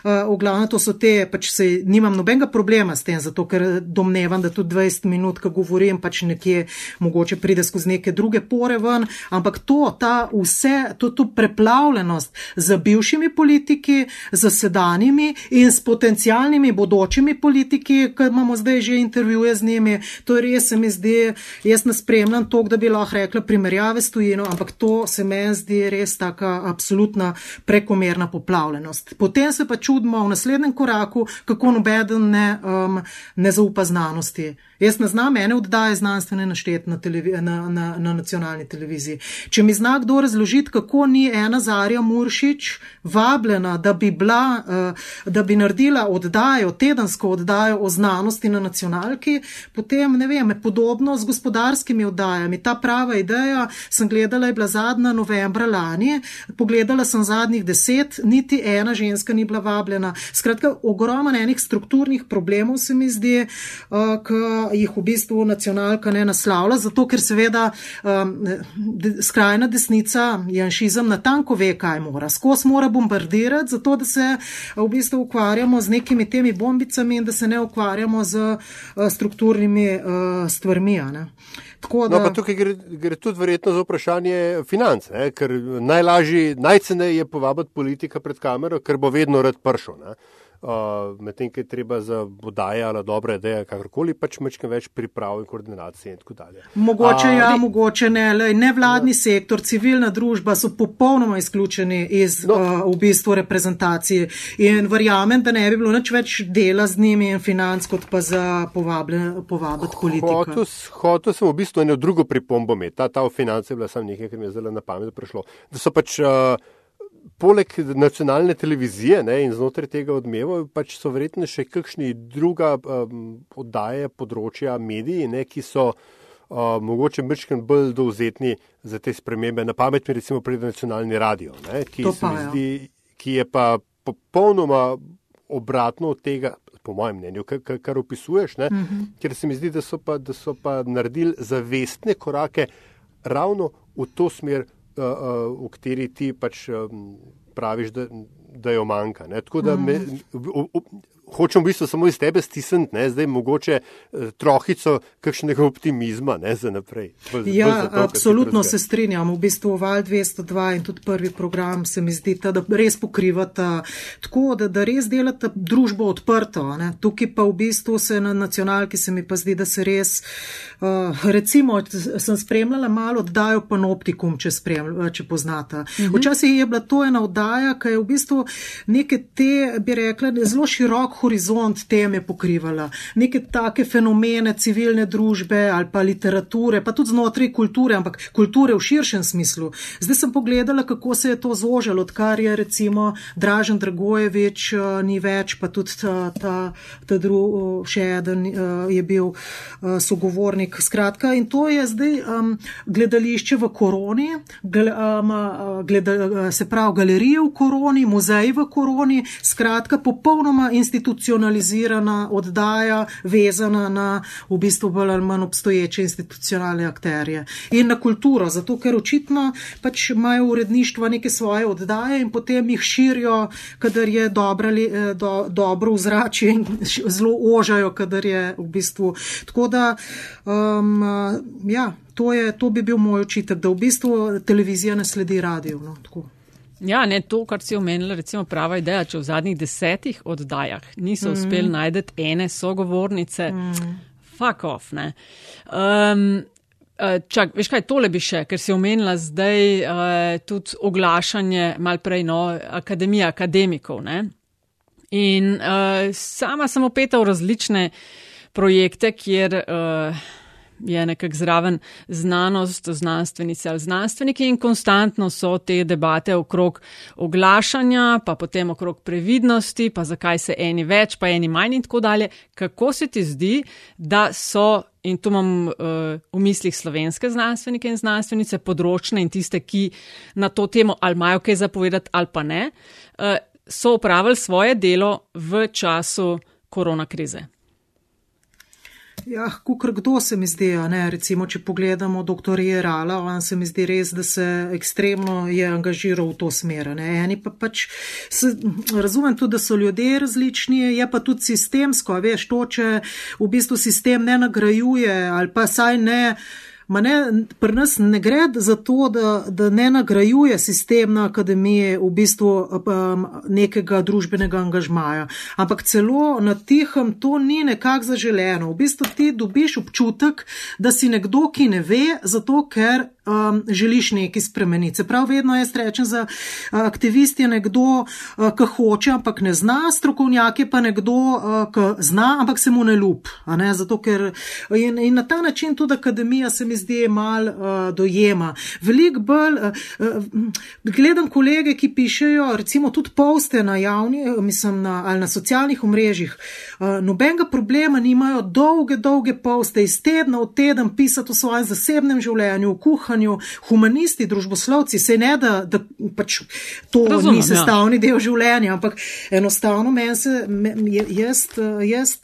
v glavnem to so te, pač se nimam nobenega problema s tem, zato ker domnevam, da tudi 20 minut, ko govorim, pač nekje mogoče pride skozi neke druge pore ven, ampak to, ta vse, to, to preplavljenost z bivšimi politiki, z sedanjimi in s potencijalnimi bodočimi politiki, ki imamo zdaj že intervjuje z njimi, to je res, se mi zdi, jaz ne spremljam to, da bi lahko rekla primerjave s tujino, ampak to se meni zdi res taka absolutna prekomerna poplavljenost. Potem se pa čudimo v naslednjem koraku, kako nobeden ne, um, ne zaupa znanosti. Jaz ne znam ene oddaje znanstvene našteti na, na, na, na nacionalni televiziji. Če mi zna kdo razložiti, kako ni ena Zarja Muršič vabljena, da bi, bila, uh, da bi naredila oddajo, tedensko oddajo o znanosti na nacionalki, potem ne vem, podobno z gospodarskimi oddajami. Ta prava ideja sem gledala, je bila zadnja novembra lani, pogledala sem zadnjih deset, niti ena ženska ni bila vabljena. Skratka, ogromno enih strukturnih problemov se mi zdi, uh, jih v bistvu nacionalka ne naslavlja, zato ker seveda um, skrajna desnica, janšizem, natanko ve, kaj mora. Skos mora bombardirati, zato da se v bistvu ukvarjamo z nekimi temi bombicami in da se ne ukvarjamo z uh, strukturnimi uh, stvarmi. Da... No, pa tukaj gre, gre tudi verjetno za vprašanje financ, ne? ker najlažji, najceneje je povabiti politika pred kamero, ker bo vedno rad pršo. Ne? Uh, medtem ko je treba za bodaje ali dobre ideje, kakorkoli pač mečke več priprav in koordinacije in tako dalje. Mogoče uh, ja, li, mogoče ne, le nevladni ja. sektor, civilna družba so popolnoma izključeni iz no, uh, v bistvu reprezentacije in verjamem, da ne bi bilo nič več dela z njimi in financ, kot pa za povabiti politiko. Hotel sem v bistvu eno drugo pripombo imeti, ta, ta v finance je bila sam nekaj, kar mi je zelo na pamet prišlo. Da so pač uh, poleg nacionalne televizije ne, in znotraj tega odmeva, pač so verjetno še kakšni druga um, oddaje področja mediji, ne, ki so uh, mogoče mrčken bolj dovzetni za te spremembe. Na pamet mi recimo pride nacionalni radio, ne, ki, pa, ja. zdi, ki je pa popolnoma obratno od tega, po mojem mnenju, kar, kar, opisuješ, ne, uh mhm. -huh. ker se mi zdi, da so pa, da so pa naredili zavestne korake ravno v to smer, v kateri ti pač um, praviš, da, da jo manjka. Ne? Tako da me, v, v, hočem v bistvu samo iz tebe stisniti, zdaj mogoče eh, trohico kakšnega optimizma ne, za naprej. Bolj, ja, bolj to, absolutno se strinjam. V bistvu Val 202 in tudi prvi program se mi zdi, da res pokrivata tako, da, da res delata družbo odprto. Ne. Tukaj pa v bistvu se na nacionalki se mi pa zdi, da se res, uh, recimo, sem spremljala malo oddajo panoptikum, če, spremlj, če poznata. Mhm. Včasih je bila to ena oddaja, ki je v bistvu neke te, bi rekla, zelo širok horizont teme pokrivala, neke take fenomene civilne družbe ali pa literature, pa tudi znotraj kulture, ampak kulture v širšem smislu. Zdaj sem pogledala, kako se je to zožalo, odkar je recimo Dražen Dragojevič uh, ni več, pa tudi ta, ta, ta drug, uh, še eden je bil sogovornik. Skratka, in to je zdaj um, gledališče v koroni, gl, um, gleda, se pravi galerije v koroni, muzeji v koroni, skratka, popolnoma institucionalno institucionalizirana oddaja, vezana na v bistvu bolj ali manj obstoječe institucionalne akterje in na kulturo, zato ker očitno pač imajo uredništva neke svoje oddaje in potem jih širijo, kadar je dobro, eh, do, dobro vzračje in zelo ožajo, kadar je v bistvu. Tako da, um, ja, to, je, to bi bil moj očitek, da v bistvu televizija ne sledi radio. No, Ja, ne to, kar si omenila, recimo prava ideja, če v zadnjih desetih oddajah niso mm. uspeli najti ene sogovornice, mm. fuck off. Um, čak, veš kaj, tole bi še, ker si omenila zdaj uh, tudi oglašanje, mal prej, no, akademija akademikov. Ne? In uh, sama sem opeta v različne projekte, kjer. Uh, je nekako zraven znanost, znanstvenice ali znanstveniki in konstantno so te debate okrog oglašanja, pa potem okrog previdnosti, pa zakaj se eni več, pa eni manj in tako dalje. Kako se ti zdi, da so, in tu imam uh, v mislih slovenske znanstvenike in znanstvenice, področne in tiste, ki na to temo ali imajo kaj zapovedati ali pa ne, uh, so upravili svoje delo v času koronakrize? Ja, kukr kdo se mi zdi, ne, recimo, če pogledamo dr. Jerala, on se mi zdi res, da se ekstremno je angažiral v to smer. Ne. Eni pa pač, se, razumem tudi, da so ljudje različni, je pa tudi sistemsko, veš, to, če v bistvu sistem ne nagrajuje ali pa saj ne. Ne, pri nas ne gre za to, da, da ne nagrajuje sistem na akademiji v bistvu um, nekega družbenega angažmaja, ampak celo na tihem to ni nekako zaželeno. V bistvu ti dobiš občutek, da si nekdo, ki ne ve, zato ker um, želiš nekaj spremeniti. Se pravi, vedno jaz rečem, za uh, aktivist je nekdo, uh, ki hoče, ampak ne zna, strokovnjak je pa nekdo, uh, ki zna, ampak se mu ne ljub. Ne? Zato, ker, in, in na ta način tudi akademija se mi zdi mal uh, dojema. Veliko bolj, uh, uh, gledam kolege, ki pišejo, recimo tudi poste na javni, mislim, na, ali na socialnih omrežjih, uh, nobenega problema nimajo dolge, dolge poste iz tedna v teden pisati o svojem zasebnem življenju, v kuhanju, kuhanju, humanisti, družboslovci, se ne da, da pač to Razumem, ni ja. sestavni ja. del življenja, ampak enostavno meni se, jaz, jaz,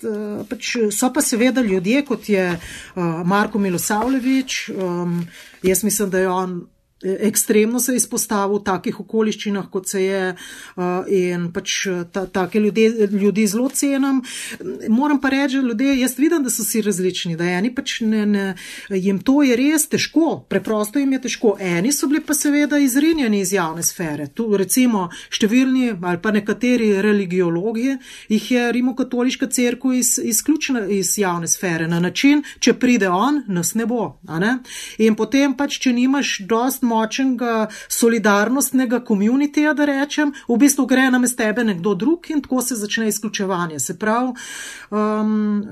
pač so pa seveda ljudje, kot je uh, Marko Milosavljevič, um, jaz mislim, da je on ekstremno se izpostavil v takih okoliščinah, kot se je in pač ta, take ljudi, ljudi zelo cenim. Moram pa reči, ljudje, jaz vidim, da so si različni, da eni pač ne, ne, jim to je res težko, preprosto jim je težko. Eni so bili pa seveda izrinjeni iz javne sfere. Tu recimo številni ali pa nekateri religiologi, jih je rimokatoliška crkva iz, izključena iz javne sfere na način, če pride on, nas ne bo. Ne? In potem pač, če nimaš dost močnega solidarnostnega komunitija, da rečem, v bistvu gre na mest tebe nekdo drug in tako se začne izključevanje. Se pravi, um,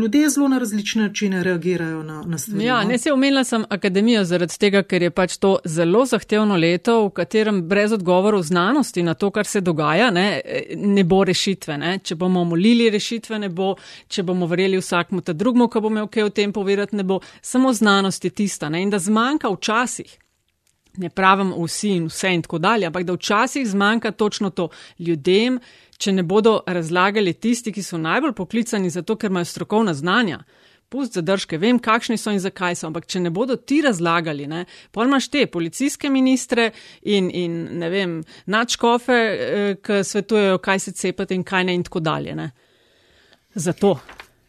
ljudje zelo na različne načine reagirajo na, na stvari. Ja, no. ne se omenila sem akademijo zaradi tega, ker je pač to zelo zahtevno leto, v katerem brez odgovorov znanosti na to, kar se dogaja, ne, ne bo rešitve. Ne. Če bomo molili rešitve, ne bo, če bomo verjeli vsakmu ta drugmu, ko bo imel kaj o tem povedati, ne bo. Samo znanost je tista. Ne. In da zmanjka včasih ne pravim vsi in vse in tako dalje, ampak da včasih zmanjka točno to ljudem, če ne bodo razlagali tisti, ki so najbolj poklicani za to, ker imajo strokovna znanja. Pust zadržke, vem, kakšni so in zakaj so, ampak če ne bodo ti razlagali, ne, pol imaš te policijske ministre in, in ne vem, načkofe, eh, ki svetujejo, kaj se cepati in kaj ne in tako dalje. Ne. Zato.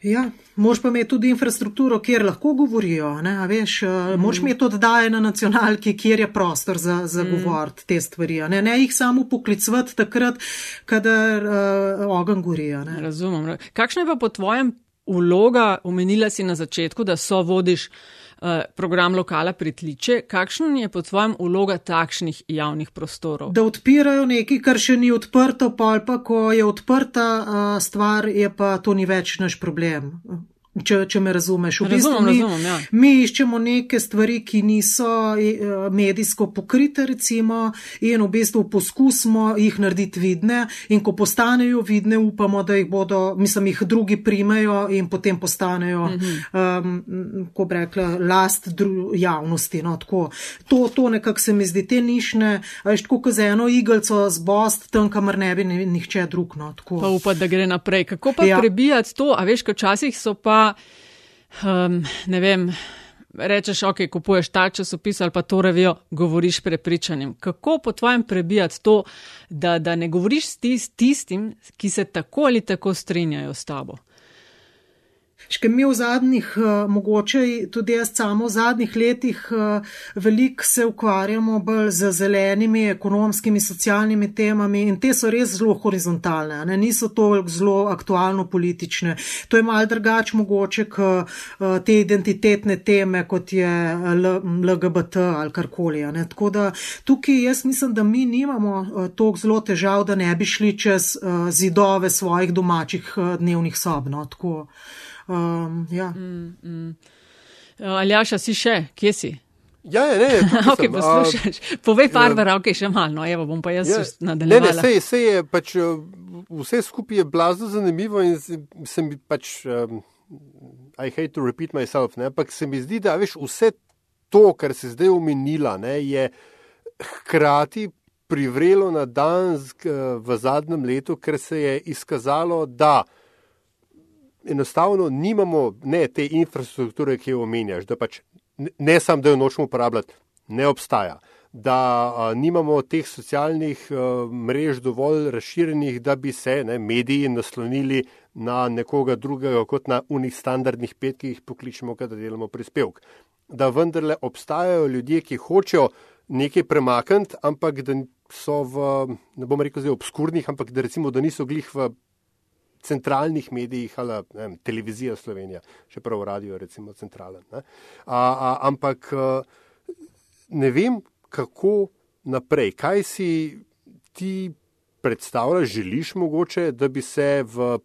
Ja, moš pa imeti tudi infrastrukturo, kjer lahko govorijo. Ne, veš, mm. Moš imeti tudi daje na nacionalki, kjer je prostor za, za mm. govor te stvari. Ne, ne jih samo poklicati takrat, kadar uh, ogen gori. Razumem. Kakšna je pa po tvojem vloga, omenila si na začetku, da so vodiš. Eh, program lokala pritliče. Kakšna je po tvojem uloga takšnih javnih prostorov? Da odpirajo nekaj, kar še ni odprto, pa ali pa ko je odprta uh, stvar, je pa to ni več naš problem. Če, če me razumeš, v bistvu razumem, mi, razumem, ja. mi iščemo neke stvari, ki niso eh, medijsko pokrite, recimo, in v bistvu poskusimo jih narediti vidne. In ko postanejo vidne, upamo, da jih bodo, mislim, jih drugi primejo in potem postanejo, -hmm. um, ko bi rekla, last javnosti. No, to, to nekako se mi zdi te nišne, veš, tako kot za eno igalco z bost, tam, kamor ne bi nihče drug. No, pa upati, da gre naprej. Kako pa ja. prebijati to? A veš, včasih so pa um, ne vem, rečeš, ok, kupuješ ta časopis ali pa to revijo, govoriš prepričanjem. Kako po tvojem prebijati to, da, da ne govoriš s tistim, ki se tako ali tako strinjajo s tabo? Ške mi v zadnjih, eh, mogoče tudi jaz samo v zadnjih letih, eh, veliko se ukvarjamo bolj z zelenimi, ekonomskimi, socialnimi temami in te so res zelo horizontalne, ne? niso toliko zelo aktualno politične. To je mal drugač mogoče k eh, te identitetne teme, kot je LGBT ali karkoli. Tako da tukaj jaz mislim, da mi nimamo toliko zelo težav, da ne bi šli čez zidove svojih domačih dnevnih sob. No? Tako, Um, ja. mm, mm. Aljaša, si še, kje si? Ja, ja ne, ne. ok, poslušaj. Povej par uh, ok, še malo, no, evo, bom pa jaz ja, nadaljeval. Ne, ne, sej, sej je pač, vse skupaj je blazno zanimivo in se mi pač, um, I hate to repeat myself, ne, ampak se mi zdi, da veš, vse to, kar se zdaj omenila, ne, je hkrati privrelo na dan v zadnjem letu, ker se je izkazalo, da enostavno nimamo ne te infrastrukture, ki jo omenjaš, da pač ne samo, da jo nočemo uporabljati, ne obstaja. Da a, nimamo teh socialnih a, mrež dovolj razširjenih, da bi se ne, mediji naslonili na nekoga drugega, kot na unih standardnih pet, ki jih pokličemo, kadar delamo prispevek. Da vendarle obstajajo ljudje, ki hočejo nekaj premakniti, ampak da so v, ne bom rekel, zdaj obskurnih, ampak da recimo, da niso glih v centralnih medijih ali ne, televizija Slovenija, čeprav radio recimo centralen. Ne. A, a, ampak ne vem, kako naprej. Kaj si ti predstavljaš, želiš mogoče, da bi se v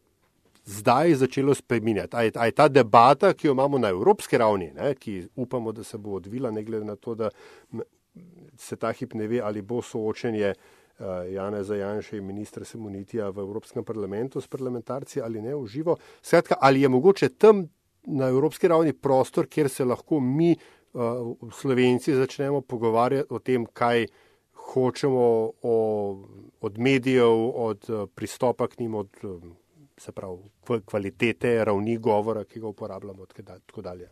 zdaj začelo spreminjati? A je, a je ta debata, ki jo imamo na evropski ravni, ne, ki upamo, da se bo odvila, ne glede na to, da se ta hip ne ve, ali bo soočenje Eh, Jana Zajanša in ministra Semunitija v Evropskem parlamentu s parlamentarci ali ne v živo. Skratka, ali je mogoče tam na evropski ravni prostor, kjer se lahko mi, uh, slovenci, začnemo pogovarjati o tem, kaj hočemo o, od medijev, od uh, pristopa k njim, od se pravi kvalitete, ravni govora, ki ga uporabljamo, tako dalje.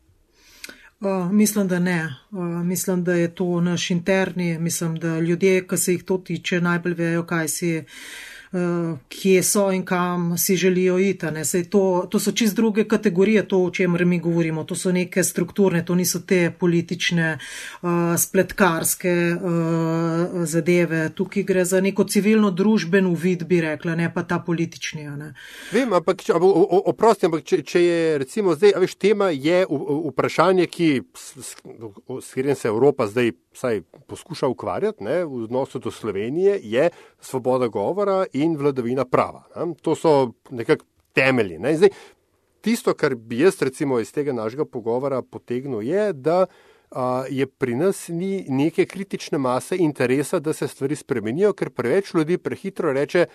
Uh, mislim, da ne. Uh, mislim, da je to naš interni. Mislim, da ljudje, ki se jih to tiče, najbolj vejo, kaj si je. Eh, kje so in kam si želijo iti. To, to so čist druge kategorije, to, o čemer mi govorimo. To so neke strukturne, to niso te politične, uh, spletkarske uh, zadeve. Tukaj gre za neko civilno družben uvid, bi rekla, ne pa ta politični. Ne. Vem, ampak oprosti, ampak če, če je recimo zdaj, veš, tema je vprašanje, ki, s, s katerim se Evropa zdaj vsaj poskuša ukvarjati ne, v odnosu do Slovenije, je svoboda govora in vladavina prava. Ne. To so nekako temelji. Ne. Zdaj, tisto, kar bi jaz recimo iz tega našega pogovora potegnil, je, da a, je pri nas ni neke kritične mase interesa, da se stvari spremenijo, ker preveč ljudi prehitro reče,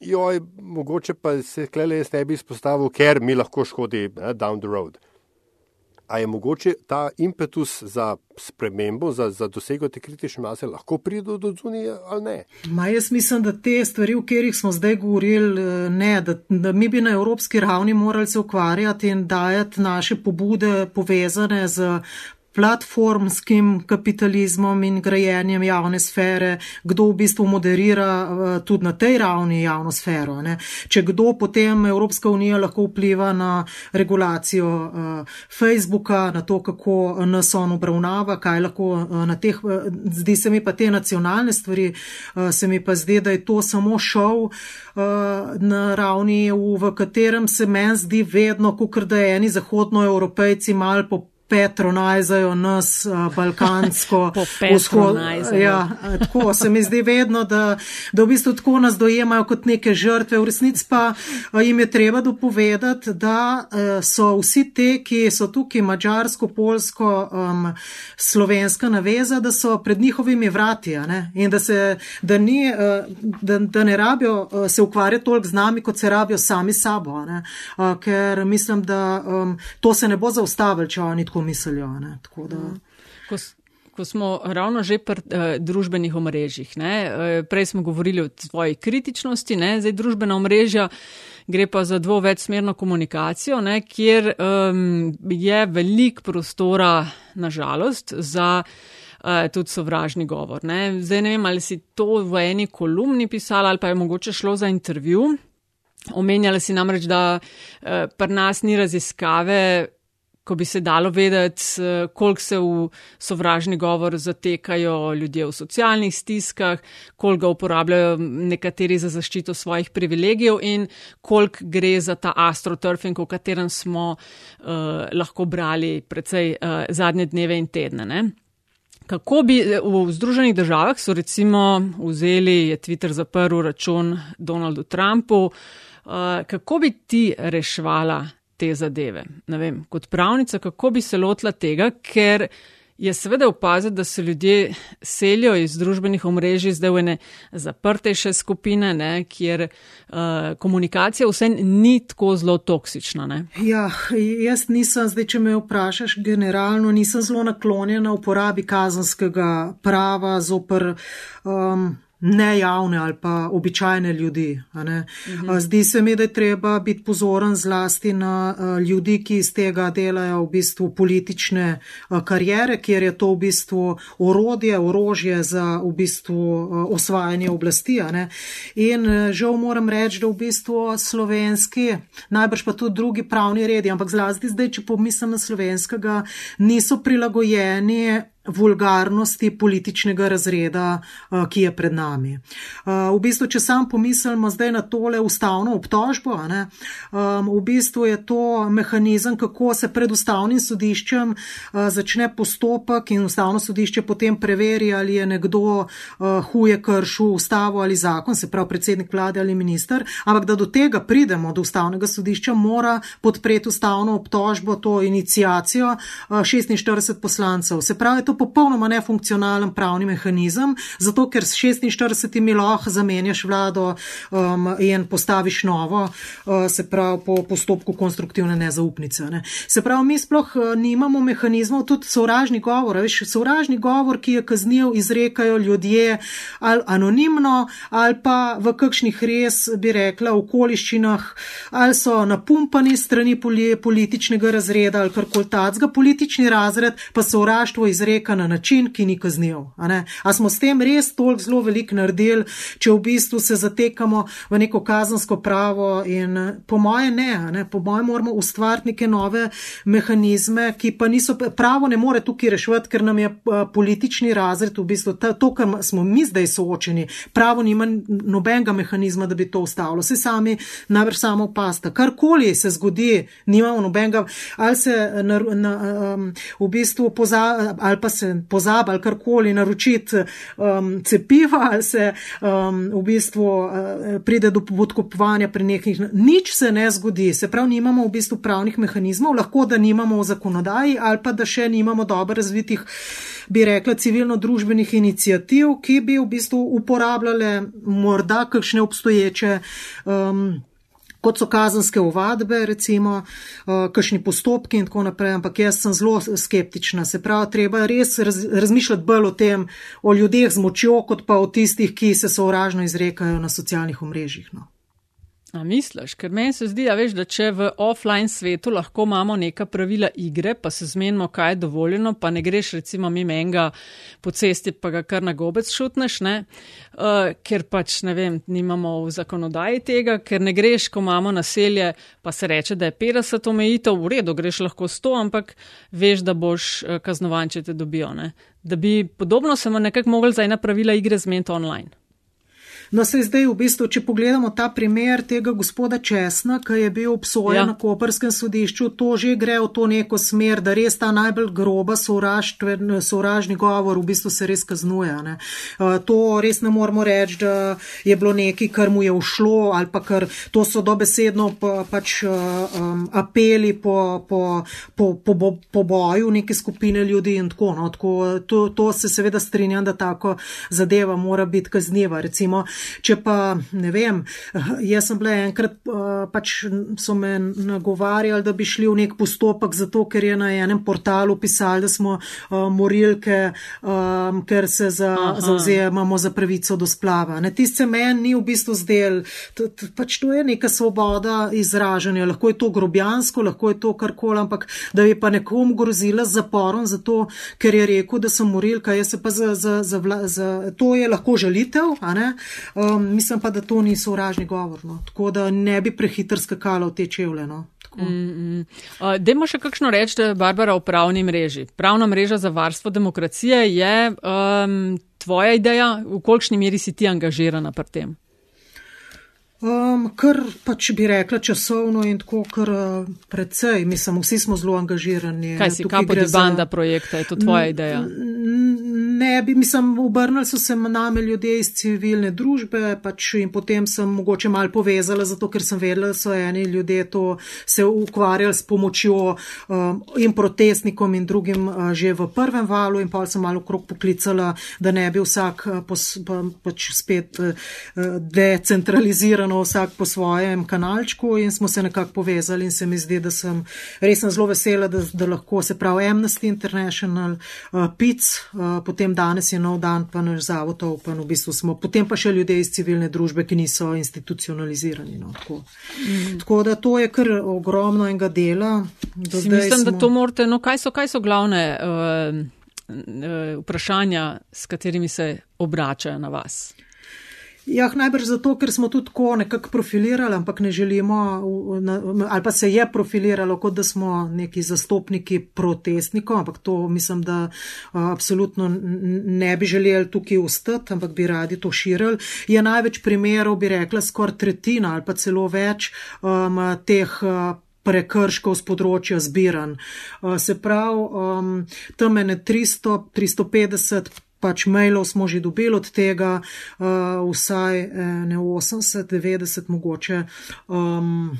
joj, mogoče pa se klele jaz ne bi izpostavil, ker mi lahko škodi ne, down the road. A je mogoče ta impetus za spremembo, za, za dosego te kritične mase, lahko pride do zunije ali ne? Ma jaz mislim, da te stvari, o katerih smo zdaj govorili, ne, da, da mi bi na evropski ravni morali se ukvarjati in dajati naše pobude povezane z platformskim kapitalizmom in grajenjem javne sfere, kdo v bistvu moderira uh, tudi na tej ravni javno sfero. Ne. Če kdo potem Evropska unija lahko vpliva na regulacijo uh, Facebooka, na to, kako nas on obravnava, kaj lahko uh, na teh, uh, zdi se mi pa te nacionalne stvari, uh, se mi pa zdi, da je to samo šov uh, na ravni EU, v katerem se meni zdi vedno, kot da je eni zahodnoevropejci mal po petronajzajo nas balkansko vzhod. Ja, tako se mi zdi vedno, da, da v bistvu tako nas dojemajo kot neke žrtve. V resnici pa jim je treba dopovedati, da so vsi te, ki so tukaj mačarsko, polsko, um, slovenska naveza, da so pred njihovimi vrati ne? in da, se, da, ni, da, da ne rabijo se ukvarjati toliko z nami, kot se rabijo sami sabo. Ne? Ker mislim, da um, to se ne bo zaustavilo, če oni tako mislijo. Da... Ko, ko smo ravno že pri uh, družbenih omrežjih, ne? Uh, prej smo govorili o svoji kritičnosti, ne? zdaj družbena omrežja gre pa za dvovečsmerno komunikacijo, ne? kjer um, je velik prostora, nažalost, za. Uh, tudi sovražni govor. Ne? Zdaj ne vem, ali si to v eni kolumni pisala ali pa je mogoče šlo za intervju. Omenjala si namreč, da uh, pri nas ni raziskave ko bi se dalo vedeti, eh, koliko se v sovražni govor zatekajo ljudje v socialnih stiskah, koliko ga uporabljajo nekateri za zaščito svojih privilegijev in koliko gre za ta astroturfing, o katerem smo uh, lahko brali precej uh, zadnje dneve in tedne. Ne? Kako bi v Združenih državah so recimo vzeli, je Twitter zaprl račun Donaldu Trumpu, uh, kako bi ti reševala te zadeve. Ne vem, kot pravnica, kako bi se lotila tega, ker je seveda opaziti, da se ljudje selijo iz družbenih omrežij zdaj v ene zaprtejše skupine, ne, kjer uh, komunikacija vse ni tako zelo toksična. Ne. Ja, jaz nisem, zdaj, če me vprašaš, generalno nisem zelo naklonjena uporabi kazanskega prava zoper. Um, nejavne ali pa običajne ljudi. Mhm. Zdi se mi, da je treba biti pozoren zlasti na ljudi, ki iz tega delajo v bistvu politične karijere, kjer je to v bistvu orodje, orožje za v bistvu osvajanje oblasti. In žal moram reči, da v bistvu slovenski, najbrž pa tudi drugi pravni redi, ampak zlasti zdaj, če pomislim na slovenskega, niso prilagojeni vulgarnosti političnega razreda, eh, ki je pred nami. Eh, v bistvu, če sam pomislimo zdaj na tole ustavno obtožbo, ne, v bistvu je to mehanizem, kako se pred ustavnim sodiščem eh, začne postopek in ustavno sodišče potem preveri, ali je nekdo huje kršil ustavo ali zakon, se pravi predsednik vlade ali minister, ampak da do tega pridemo, do ustavnega sodišča, mora podpreti ustavno obtožbo, to inicijacijo 46 poslancev. Se pravi, to popolnoma nefunkcionalen pravni mehanizem, zato ker s 46 lahko zamenjaš vlado um, in postaviš novo, uh, se pravi po postopku konstruktivne nezaupnice. Ne. Se pravi, mi sploh uh, nimamo mehanizmov, tudi sovražni govor, veš, sovražni govor, ki je kaznjiv, izrekajo ljudje ali anonimno ali pa v kakšnih res, bi rekla, okoliščinah, ali so napumpani strani političnega razreda ali karkoli tacga, politični razred pa sovraštvo izreka izreka na način, ki ni kazniv. A, a smo s tem res toliko zelo velik naredili, če v bistvu se zatekamo v neko kazansko pravo in po moje ne, ne? po moje moramo ustvariti neke nove mehanizme, ki pa niso, pravo ne more tukaj reševati, ker nam je politični razred v bistvu ta, to, kar smo mi zdaj soočeni, pravo nima nobenega mehanizma, da bi to ustavilo. Se sami najbrž samo pasta. Karkoli se zgodi, nimamo nobenega, ali se na, na, um, v bistvu poza, ali pa se se pozabi ali karkoli naročiti um, cepiva, ali se um, v bistvu uh, pride do podkupovanja pri nekih. Nič se ne zgodi, se pravi, nimamo v bistvu pravnih mehanizmov, lahko da nimamo v zakonodaji ali pa da še nimamo dobro razvitih, bi rekla, civilno-družbenih inicijativ, ki bi v bistvu uporabljale morda kakšne obstoječe. Um, kot so kazanske ovadbe, recimo, uh, kakšni postopki in tako naprej, ampak jaz sem zelo skeptična. Se pravi, treba res raz, razmišljati bolj o tem, o ljudeh z močjo, kot pa o tistih, ki se sovražno izrekajo na socialnih omrežjih. No. A misliš, ker meni se zdi, veš, da če v offline svetu lahko imamo neka pravila igre, pa se zmenimo, kaj je dovoljeno, pa ne greš recimo mimo enega po cesti, pa ga kar na gobec šutneš, ne? Uh, ker pač ne vem, nimamo v zakonodaji tega, ker ne greš, ko imamo naselje, pa se reče, da je 50 omejitev, v redu, greš lahko 100, ampak veš, da boš uh, kaznovan, če te dobijo. Ne? Da bi podobno se nekako mogli za ena pravila igre zmeniti online. No, se zdaj v bistvu, če pogledamo ta primer tega gospoda Česna, ki je bil obsojen ja. na Koperskem sodišču, to že gre v to neko smer, da res ta najbolj groba sovražni govor v bistvu se res kaznuje. Ne. To res ne moramo reči, da je bilo nekaj, kar mu je ušlo ali pa kar to so dobesedno pa, pač um, apeli po, po, po, po, po, po boju neke skupine ljudi in tako. No. tako to, to se seveda strinjam, da tako zadeva mora biti kazniva. Recimo, Če pa ne vem, jaz sem bila enkrat, eh, pač so me nagovarjali, da bi šli v nek postopek, zato ker je na enem portalu pisali, da smo uh, morilke, um, ker se za, zauzemamo za pravico do splava. Tiste meni ni v bistvu zdel, pač to je neka svoboda izražanja, lahko je to grobjansko, lahko je to karkoli, ampak da bi pa nekom grozila z zaporom, zato ker je rekel, da sem morilka, jaz se pa za, za, za, vla, za to je lahko žalitev, a ne? Um, mislim pa, da to ni sovražni govor, no. tako da ne bi prehiter skakala v te čevlje. No. Mm, mm. uh, Demo še kakšno reči, Barbara, o pravni mreži. Pravna mreža za varstvo demokracije je um, tvoja ideja, v kolikšni meri si ti angažirana pri tem? Um, kar pač bi rekla časovno in tako, kar uh, predvsej, mislim, vsi smo zelo angažirani. Kaj si, kaj podi banda za... projekta, je to tvoja ideja? Ne, bi, mislim, obrnili so se name ljudje iz civilne družbe, pač in potem sem mogoče mal povezala, zato ker sem vedela, da so eni ljudje to se ukvarjali s pomočjo um, in protestnikom in drugim uh, že v prvem valu in pa sem malo okrog poklicala, da ne bi vsak uh, pos, pa, pač spet uh, decentraliziran gledano vsak po svojem kanalčku in smo se nekako povezali in se mi zdi, da sem res zelo vesela, da, da lahko se pravi Amnesty International, uh, PIC, uh, potem potem danes je nov dan, pa naš zavod open, v bistvu smo, potem pa še ljudje iz civilne družbe, ki niso institucionalizirani. No, tako. Mm. tako da to je kar ogromno enega dela. Mislim, smo... da to morate, no kaj so, kaj so glavne uh, uh, vprašanja, s katerimi se obračajo na vas? Ja, najbrž zato, ker smo tudi tako nekako profilirali, ampak ne želimo, ali pa se je profiliralo, kot da smo neki zastopniki protestnikov, ampak to mislim, da absolutno ne bi želeli tukaj ustati, ampak bi radi to širili. Je največ primerov, bi rekla, skoraj tretjina ali pa celo več um, teh. Prekrškov z področja zbiranj. Se pravi, um, tam je 300, 350 pač mailov smo že dobili od tega, uh, vsaj ne 80, 90 mogoče. Um,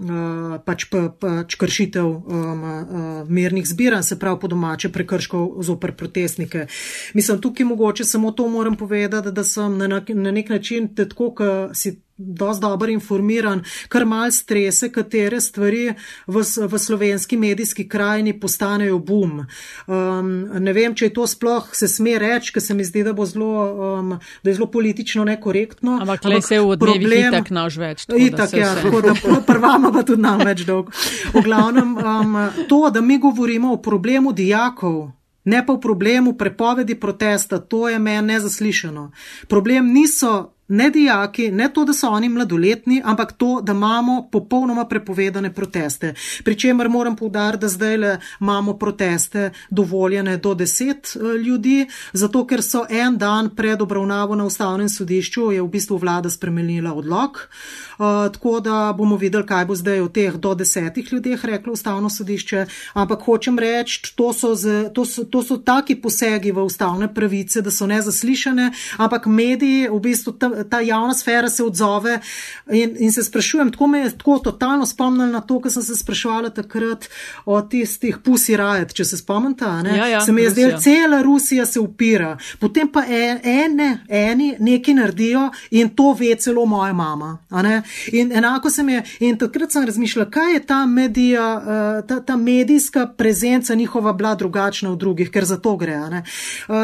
Uh, pač, pa, pač kršitev um, uh, mirnih zbiranj, se pravi po domače prekrškov zoper protestnike. Mislim, tukaj mogoče samo to moram povedati, da sem na, na nek način tako, kot si dosti dobro informiran, kar mal strese, katere stvari v, v slovenski medijski krajini postanejo bum. Um, ne vem, če je to sploh se sme reči, ker se mi zdi, da zelo, um, da je zelo politično nekorektno. Ampak, ampak se v odmevi itak naš več. Itak, ja, tako da prvama pa tudi nam več dolg. V glavnem, um, to, da mi govorimo o problemu dijakov, ne pa o problemu prepovedi protesta, to je meni nezaslišano. Problem niso ne dijaki, ne to, da so oni mladoletni, ampak to, da imamo popolnoma prepovedane proteste. Pričemer moram povdariti, da zdaj le imamo proteste dovoljene do deset eh, ljudi, zato ker so en dan pred obravnavo na ustavnem sodišču je v bistvu vlada spremenila odlog. Uh, tako da bomo videli, kaj bo zdaj od teh do desetih ljudeh reklo ustavno sodišče. Ampak hočem reči, to so, z, to, so, to so taki posegi v ustavne pravice, da so nezaslišane, ampak mediji v bistvu tam, ta javna sfera se odzove in, in se sprašujem, tako me je tako totalno spomnil na to, kar sem se sprašvala takrat o tistih pusi rajet, če se spomnite. Ja, ja, se mi je zdelo, cela Rusija se upira, potem pa e, ene, eni nekaj naredijo in to ve celo moja mama. In enako se mi je, in takrat sem razmišljala, kaj je ta, medija, eh, ta, ta medijska prezenca njihova bila drugačna od drugih, ker za to gre. Eh,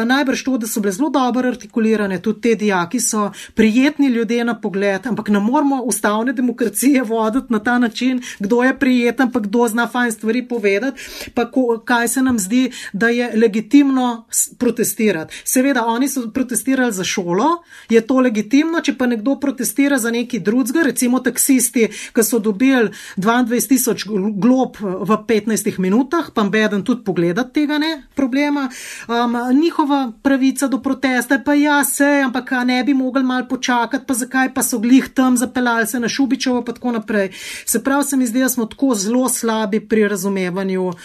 najbrž to, da so bile zelo dobro artikulirane, tudi te dijaki so pri prijetni ljudje na pogled, ampak ne moramo ustavne demokracije voditi na ta način, kdo je prijeten, pa kdo zna fajn stvari povedati, pa ko, kaj se nam zdi, da je legitimno protestirati. Seveda, oni so protestirali za šolo, je to legitimno, če pa nekdo protestira za neki drugega, recimo taksisti, ki so dobili 22 tisoč glob v 15 minutah, pa beden tudi pogledati tega ne problema. Um, njihova pravica do protesta pa ja, se, ampak ne bi mogli mal početi počakati, pa zakaj pa so glih tam zapeljali se na Šubičevo, pa tako naprej. Se pravi, se mi zdi, da smo tako zelo slabi pri razumevanju uh,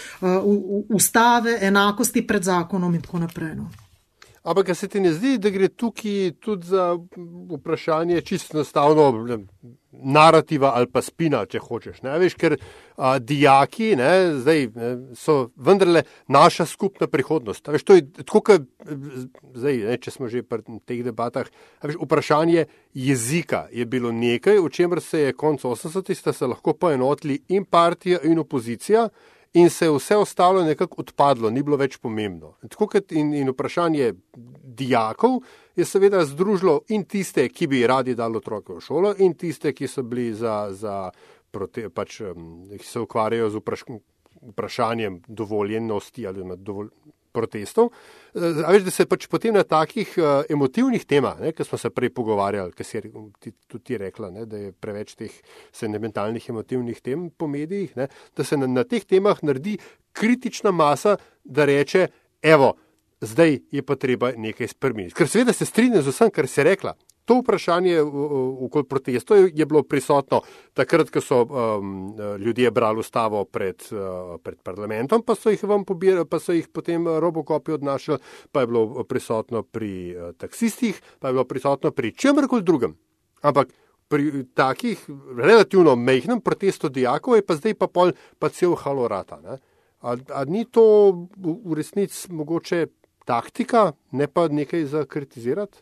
ustave, enakosti pred zakonom in tako naprej. No. Ampak se ti ne zdi, da gre tukaj tudi za vprašanje čisto enostavno narativa ali pa spina, če hočeš. Ne? Veš, ker a, dijaki ne, zdaj, ne, so vendarle naša skupna prihodnost. Veš, je, tako, ka, zdaj, ne, če smo že pri teh debatah, veš, vprašanje jezika je bilo nekaj, o čemer se je konec 80-ih lahko poenotili in partija in opozicija in se je vse ostalo nekako odpadlo, ni bilo več pomembno. In, in vprašanje dijakov je seveda združilo in tiste, ki bi radi dali otroke v šolo, in tiste, ki so bili za, za prote, pač, ki se ukvarjajo z vpraš, vprašanjem dovoljenosti ali dovolj, protestov. A veš, da se pač potem na takih uh, emotivnih temah, ki smo se prej pogovarjali, ki si ti, tudi ti rekla, ne, da je preveč teh sentimentalnih emotivnih tem po medijih, ne, da se na, na teh temah naredi kritična masa, da reče, evo, zdaj je pa treba nekaj spremeniti. Ker seveda se strinjam z vsem, kar si rekla. To vprašanje okoli protestov je bilo prisotno takrat, ko so um, ljudje brali ustavo pred, uh, pred parlamentom, pa so jih, pobirali, pa so jih potem robokopi odnašali, pa je bilo prisotno pri uh, taksistih, pa je bilo prisotno pri čemrkoli drugem. Ampak pri takih relativno mehkem protestu dijakov je pa zdaj pa pol pa cel halorata. Ali ni to v resnici mogoče taktika, ne pa nekaj za kritizirati?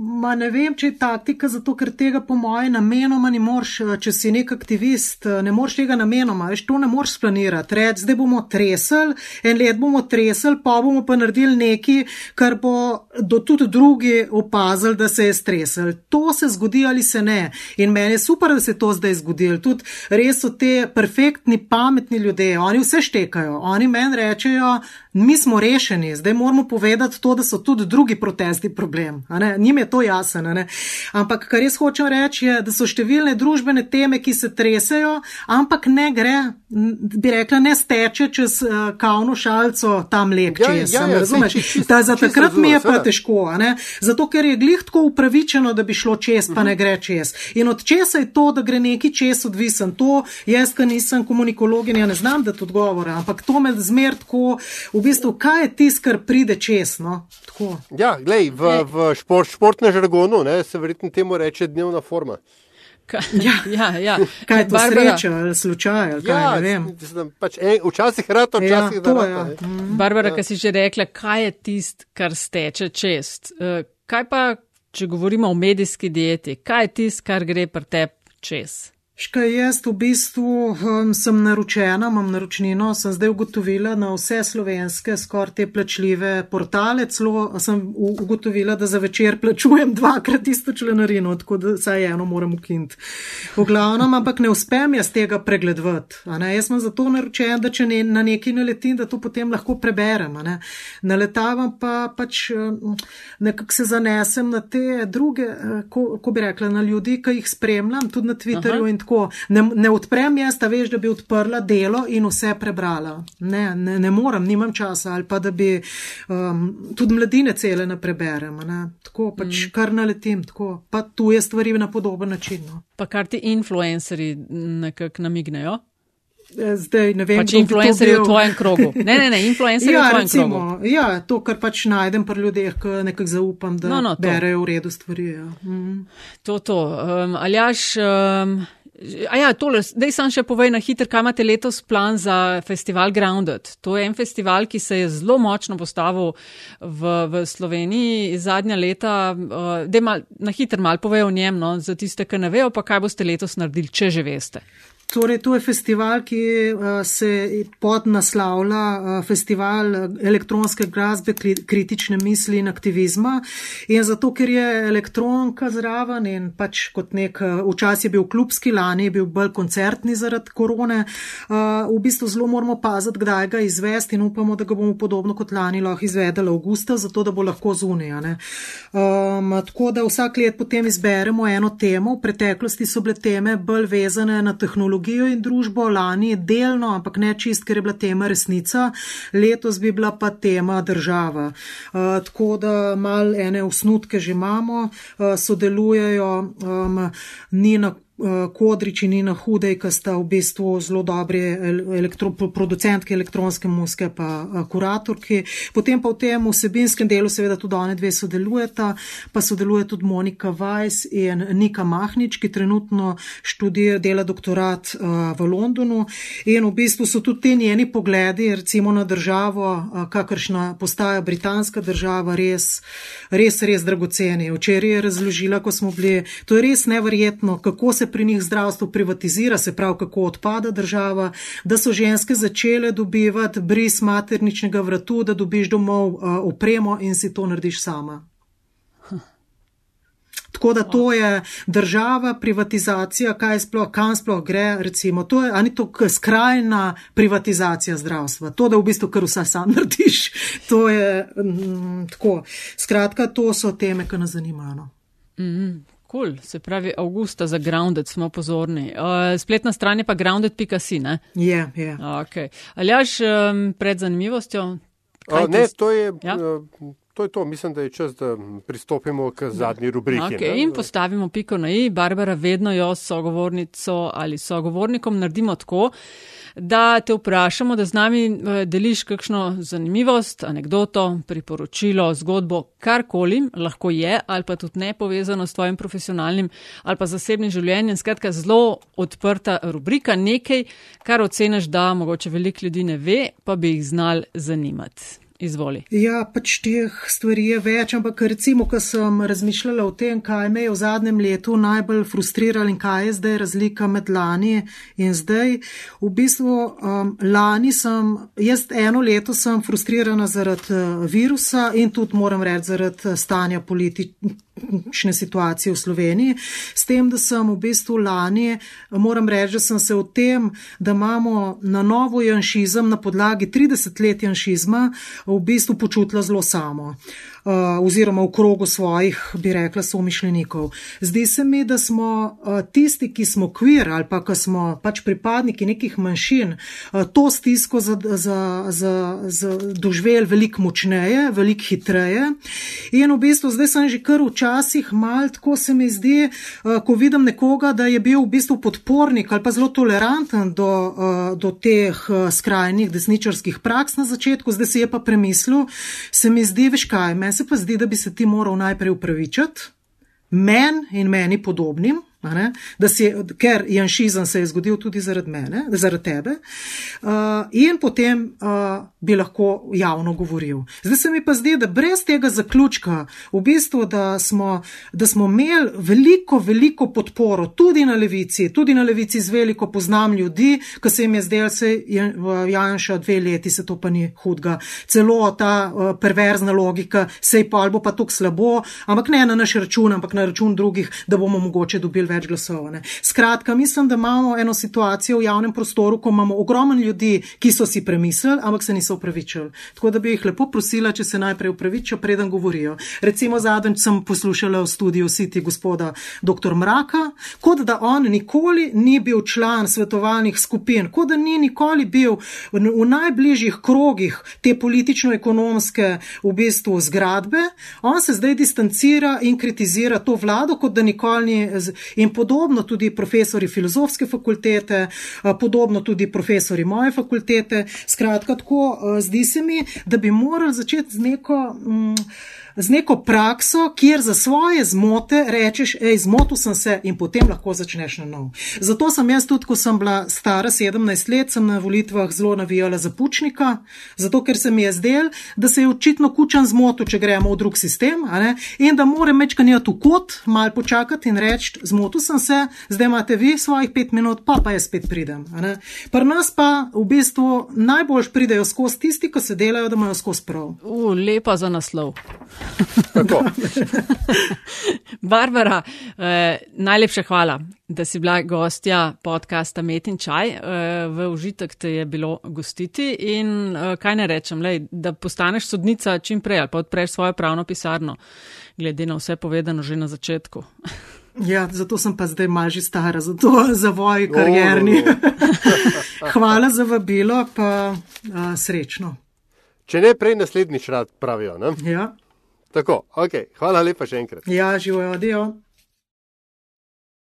Ma ne vem, če je taktika, zato ker tega po moje namenoma ne moreš, eh, če si nek aktivist, eh, ne moreš tega namenoma, veš, to ne moreš planirati. Reč, zdaj bomo tresel, en let bomo tresel, pa bomo pa naredili nekaj, kar bo do tudi drugi opazili, da se je stresel. To se zgodi ali se ne. In meni je super, da se je to zdaj zgodilo. Tudi res so te perfektni, pametni ljudje, oni vse štekajo. Oni meni rečejo, mi smo rešeni, zdaj moramo povedati to, da so tudi drugi protesti problem. Njim je to jasno. Ampak kar jaz hočem reči, je, da so številne družbene teme, ki se tresajo, ampak ne gre, bi rekla, ne steče čez uh, kavno šalco tam lep, če ja, ja. Ja, razumeš? Da za takrat mi je pa težko, zato ker je glih tako upravičeno, da bi šlo čez, pa uh -huh. ne gre čez. In od česa je to, da gre neki čez odvisen? To jaz, ki nisem komunikologinja, ne znam dati odgovora, ampak to me zmer tako, v bistvu, kaj je tisto, kar pride čez. No? Ja, glej, v, v šport, šport na žargonu, ne, se verjetno temu reče dnevna forma. Ja, ja, ja. Kaj je to sreča ali slučaj? Ali kaj, ja, pač, en, včasih rado, ja, včasih ja, ja. mm. Barbara, ja. kaj si že rekla, kaj je tist, kar steče čest? Uh, kaj pa, če govorimo o medijski dieti, kaj je tist, kar gre pri tebi čez? Škaj jaz v bistvu um, sem naročena, imam naročnino, sem zdaj ugotovila na vse slovenske, skoraj te plačljive portale, celo sem ugotovila, da za večer plačujem dvakrat isto členarino, tako da saj eno moram ukinti. V glavnem, ampak ne uspem jaz tega pregledovati. Jaz sem zato naročena, da če ne, na neki naletim, da to potem lahko preberem. Naletavam pa pač um, nekako se zanesem na te druge, eh, ko, ko bi rekla, na ljudi, ki jih spremljam, tudi na Twitterju Aha. in tako tako, ne, ne odprem jaz, da veš, da bi odprla delo in vse prebrala. Ne, ne, ne morem, nimam časa ali pa da bi um, tudi mladine cele ne preberem. Ne. Tako pač mm. kar naletim, tako pa tu je stvari na podoben način. No. Pa kar ti influencerji nekako namignejo? E, zdaj ne vem, pač influencerji v tvojem krogu. Ne, ne, ne, influencerji ja, v tvojem recimo, krogu. Ja, to, kar pač najdem pri ljudeh, ki nekako zaupam, da no, no, berejo v redu stvari. Ja. Mm. To, to. Um, Aljaš. Um, A ja, tole, zdaj sam še povej na hitro, kaj imate letos plan za festival Grounded. To je en festival, ki se je zelo močno postavil v, v Sloveniji zadnja leta. Uh, Dej mal, na hitro mal povej o njem, no, za tiste, ki ne vejo, pa kaj boste letos naredili, če že veste. Torej, to je festival, ki uh, se podnaslavlja uh, festival elektronske glasbe, kritične misli in aktivizma. In zato, ker je elektronka zraven in pač kot nek, včasih je bil klubski, lani je bil bolj koncertni zaradi korone, v bistvu zelo moramo paziti, kdaj ga izvesti in upamo, da ga bomo podobno kot lani lahko izvedeli avgusta, zato da bo lahko zunija. Um, tako da vsak let potem izberemo eno temo. V preteklosti so bile teme bolj vezane na tehnologijo tehnologijo in družbo, lani delno, ampak ne čist, ker je bila tema resnica, letos bi bila pa tema država. Uh, tako da mal ene osnutke že imamo, uh, sodelujejo um, ni na Eh, Kodrič in Nina Hudej, ki sta v bistvu zelo dobri elektro, producentki elektronske muske, pa kuratorki. Potem pa v tem vsebinskem delu seveda tudi one dve sodelujeta, pa sodeluje tudi Monika Weiss in Nika Mahnič, ki trenutno študira, dela doktorat v Londonu. In v bistvu so tudi ti njeni pogledi, recimo na državo, kakršna postaja britanska država, res, res, res dragoceni. Včeraj je razložila, ko smo bili, to je res neverjetno, kako se pri njih zdravstvo privatizira, se pravi, kako odpada država, da so ženske začele dobivati bris materničnega vratu, da dobiš domov uh, opremo in si to narediš sama. Tako da to je država, privatizacija, kaj sploh, kam sploh gre, recimo, to je, ani to skrajna privatizacija zdravstva, to, da v bistvu kar vse sam narediš, to je mm, tako. Skratka, to so teme, ki nas zanimajo. No. Mm -hmm. Cool. Se pravi, avgusta za Grounded smo pozorni. Uh, spletna stran je pa grounded.si, ne? Je, yeah, je. Yeah. Okay. Aljaš, um, pred zanimivostjo? Uh, ne, to je, ja? To je to. Mislim, da je čas, da pristopimo k zadnji rubriki. Okay. In postavimo piko na i. Barbara, vedno jo sogovornico ali sogovornikom naredimo tako da te vprašamo, da z nami eh, deliš kakšno zanimivost, anegdoto, priporočilo, zgodbo, karkoli lahko je ali pa tudi ne povezano s tvojim profesionalnim ali pa zasebnim življenjem. Skratka, zelo odprta rubrika, nekaj, kar oceniš, da mogoče veliko ljudi ne ve, pa bi jih znal zanimati. Izvoli. Ja, pač teh stvari je več, ampak recimo, ko sem razmišljala o tem, kaj me je v zadnjem letu najbolj frustriralo in kaj je zdaj razlika med lani in zdaj, v bistvu um, lani sem, jaz eno leto sem frustrirana zaradi uh, virusa in tudi moram reči zaradi stanja politike politične situacije v Sloveniji. S tem, da sem v bistvu lani, moram reči, da sem se o tem, da imamo na novo janšizem na podlagi 30 let janšizma, v bistvu počutila zelo samo. Uh, oziroma v krogu svojih, bi rekla, somišljenikov. Zdi se mi, da smo uh, tisti, ki smo kvir ali pa ki smo pač pripadniki nekih manjšin, uh, to stisko za, za, za, za doživeli veliko močneje, veliko hitreje. In v bistvu zdaj sem že kar včasih mal, tako se mi zdi, ko vidim nekoga, da je bil v bistvu podpornik ali pa zelo toleranten do, do teh skrajnih desničarskih praks na začetku, zdaj se je pa premislil, se mi zdi, veš kaj, meni se pa zdi, da bi se ti moral najprej upravičiti, meni in meni podobnim, Si, ker janšizem se je zgodil tudi zaradi mene, zaradi tebe, uh, in potem uh, bi lahko javno govoril. Zdaj se mi pa zdi, da brez tega zaključka, v bistvu, da smo, da smo imeli veliko, veliko podporo tudi na levici, tudi na levici z veliko poznam ljudi, ki se jim je zdel, se je Janša dve leti, se to pa ni hudga. Celo ta uh, perverzna logika, sej pa ali bo pa tako slabo, ampak ne na naš račun, ampak na račun drugih, da bomo mogoče dobili več glasov. Ne. Skratka, mislim, da imamo eno situacijo v javnem prostoru, ko imamo ogromno ljudi, ki so si premislili, ampak se niso upravičili. Tako da bi jih lepo prosila, če se najprej upravičijo, preden govorijo. Recimo zadnjič sem poslušala v studiu City gospoda dr. Mraka, kot da on nikoli ni bil član svetovalnih skupin, kot da ni nikoli bil v najbližjih krogih te politično-ekonomske v bistvu zgradbe. On se zdaj distancira in kritizira to vlado, kot da nikoli ni. In podobno tudi profesori filozofske fakultete, podobno tudi profesori moje fakultete. Skratka, tako zdi se mi, da bi morali začeti z neko. Mm, z neko prakso, kjer za svoje zmote rečeš, hej, zmotil sem se in potem lahko začneš na nov. Zato sem jaz tudi, ko sem bila stara 17 let, sem na volitvah zelo navijala za pučnika, zato ker se mi je zdel, da se je očitno kučan zmotil, če gremo v drug sistem in da moram mečkanjati v kot, mal počakati in reči, zmotil sem se, zdaj imate vi svojih pet minut, pa pa jaz spet pridem. Pri nas pa v bistvu najbolj pridejo skozi tisti, ki se delajo, da imajo skozi prav. U, lepa za naslov. Barbara, eh, najlepša hvala, da si bila gostja podcasta Met in Čaj. Eh, v užitek te je bilo gostiti in eh, kaj ne rečem, lej, da postaneš sodnica čim prej ali pa odpreš svojo pravno pisarno, glede na vse povedano že na začetku. Ja, zato sem pa zdaj malži stara, zato za voj karjerni. Hvala za vabilo, pa a, srečno. Če ne prej naslednjič rad pravijo. Ne? Ja. Tako, ok, hvala lepa še enkrat. Ja, živijo, adijo.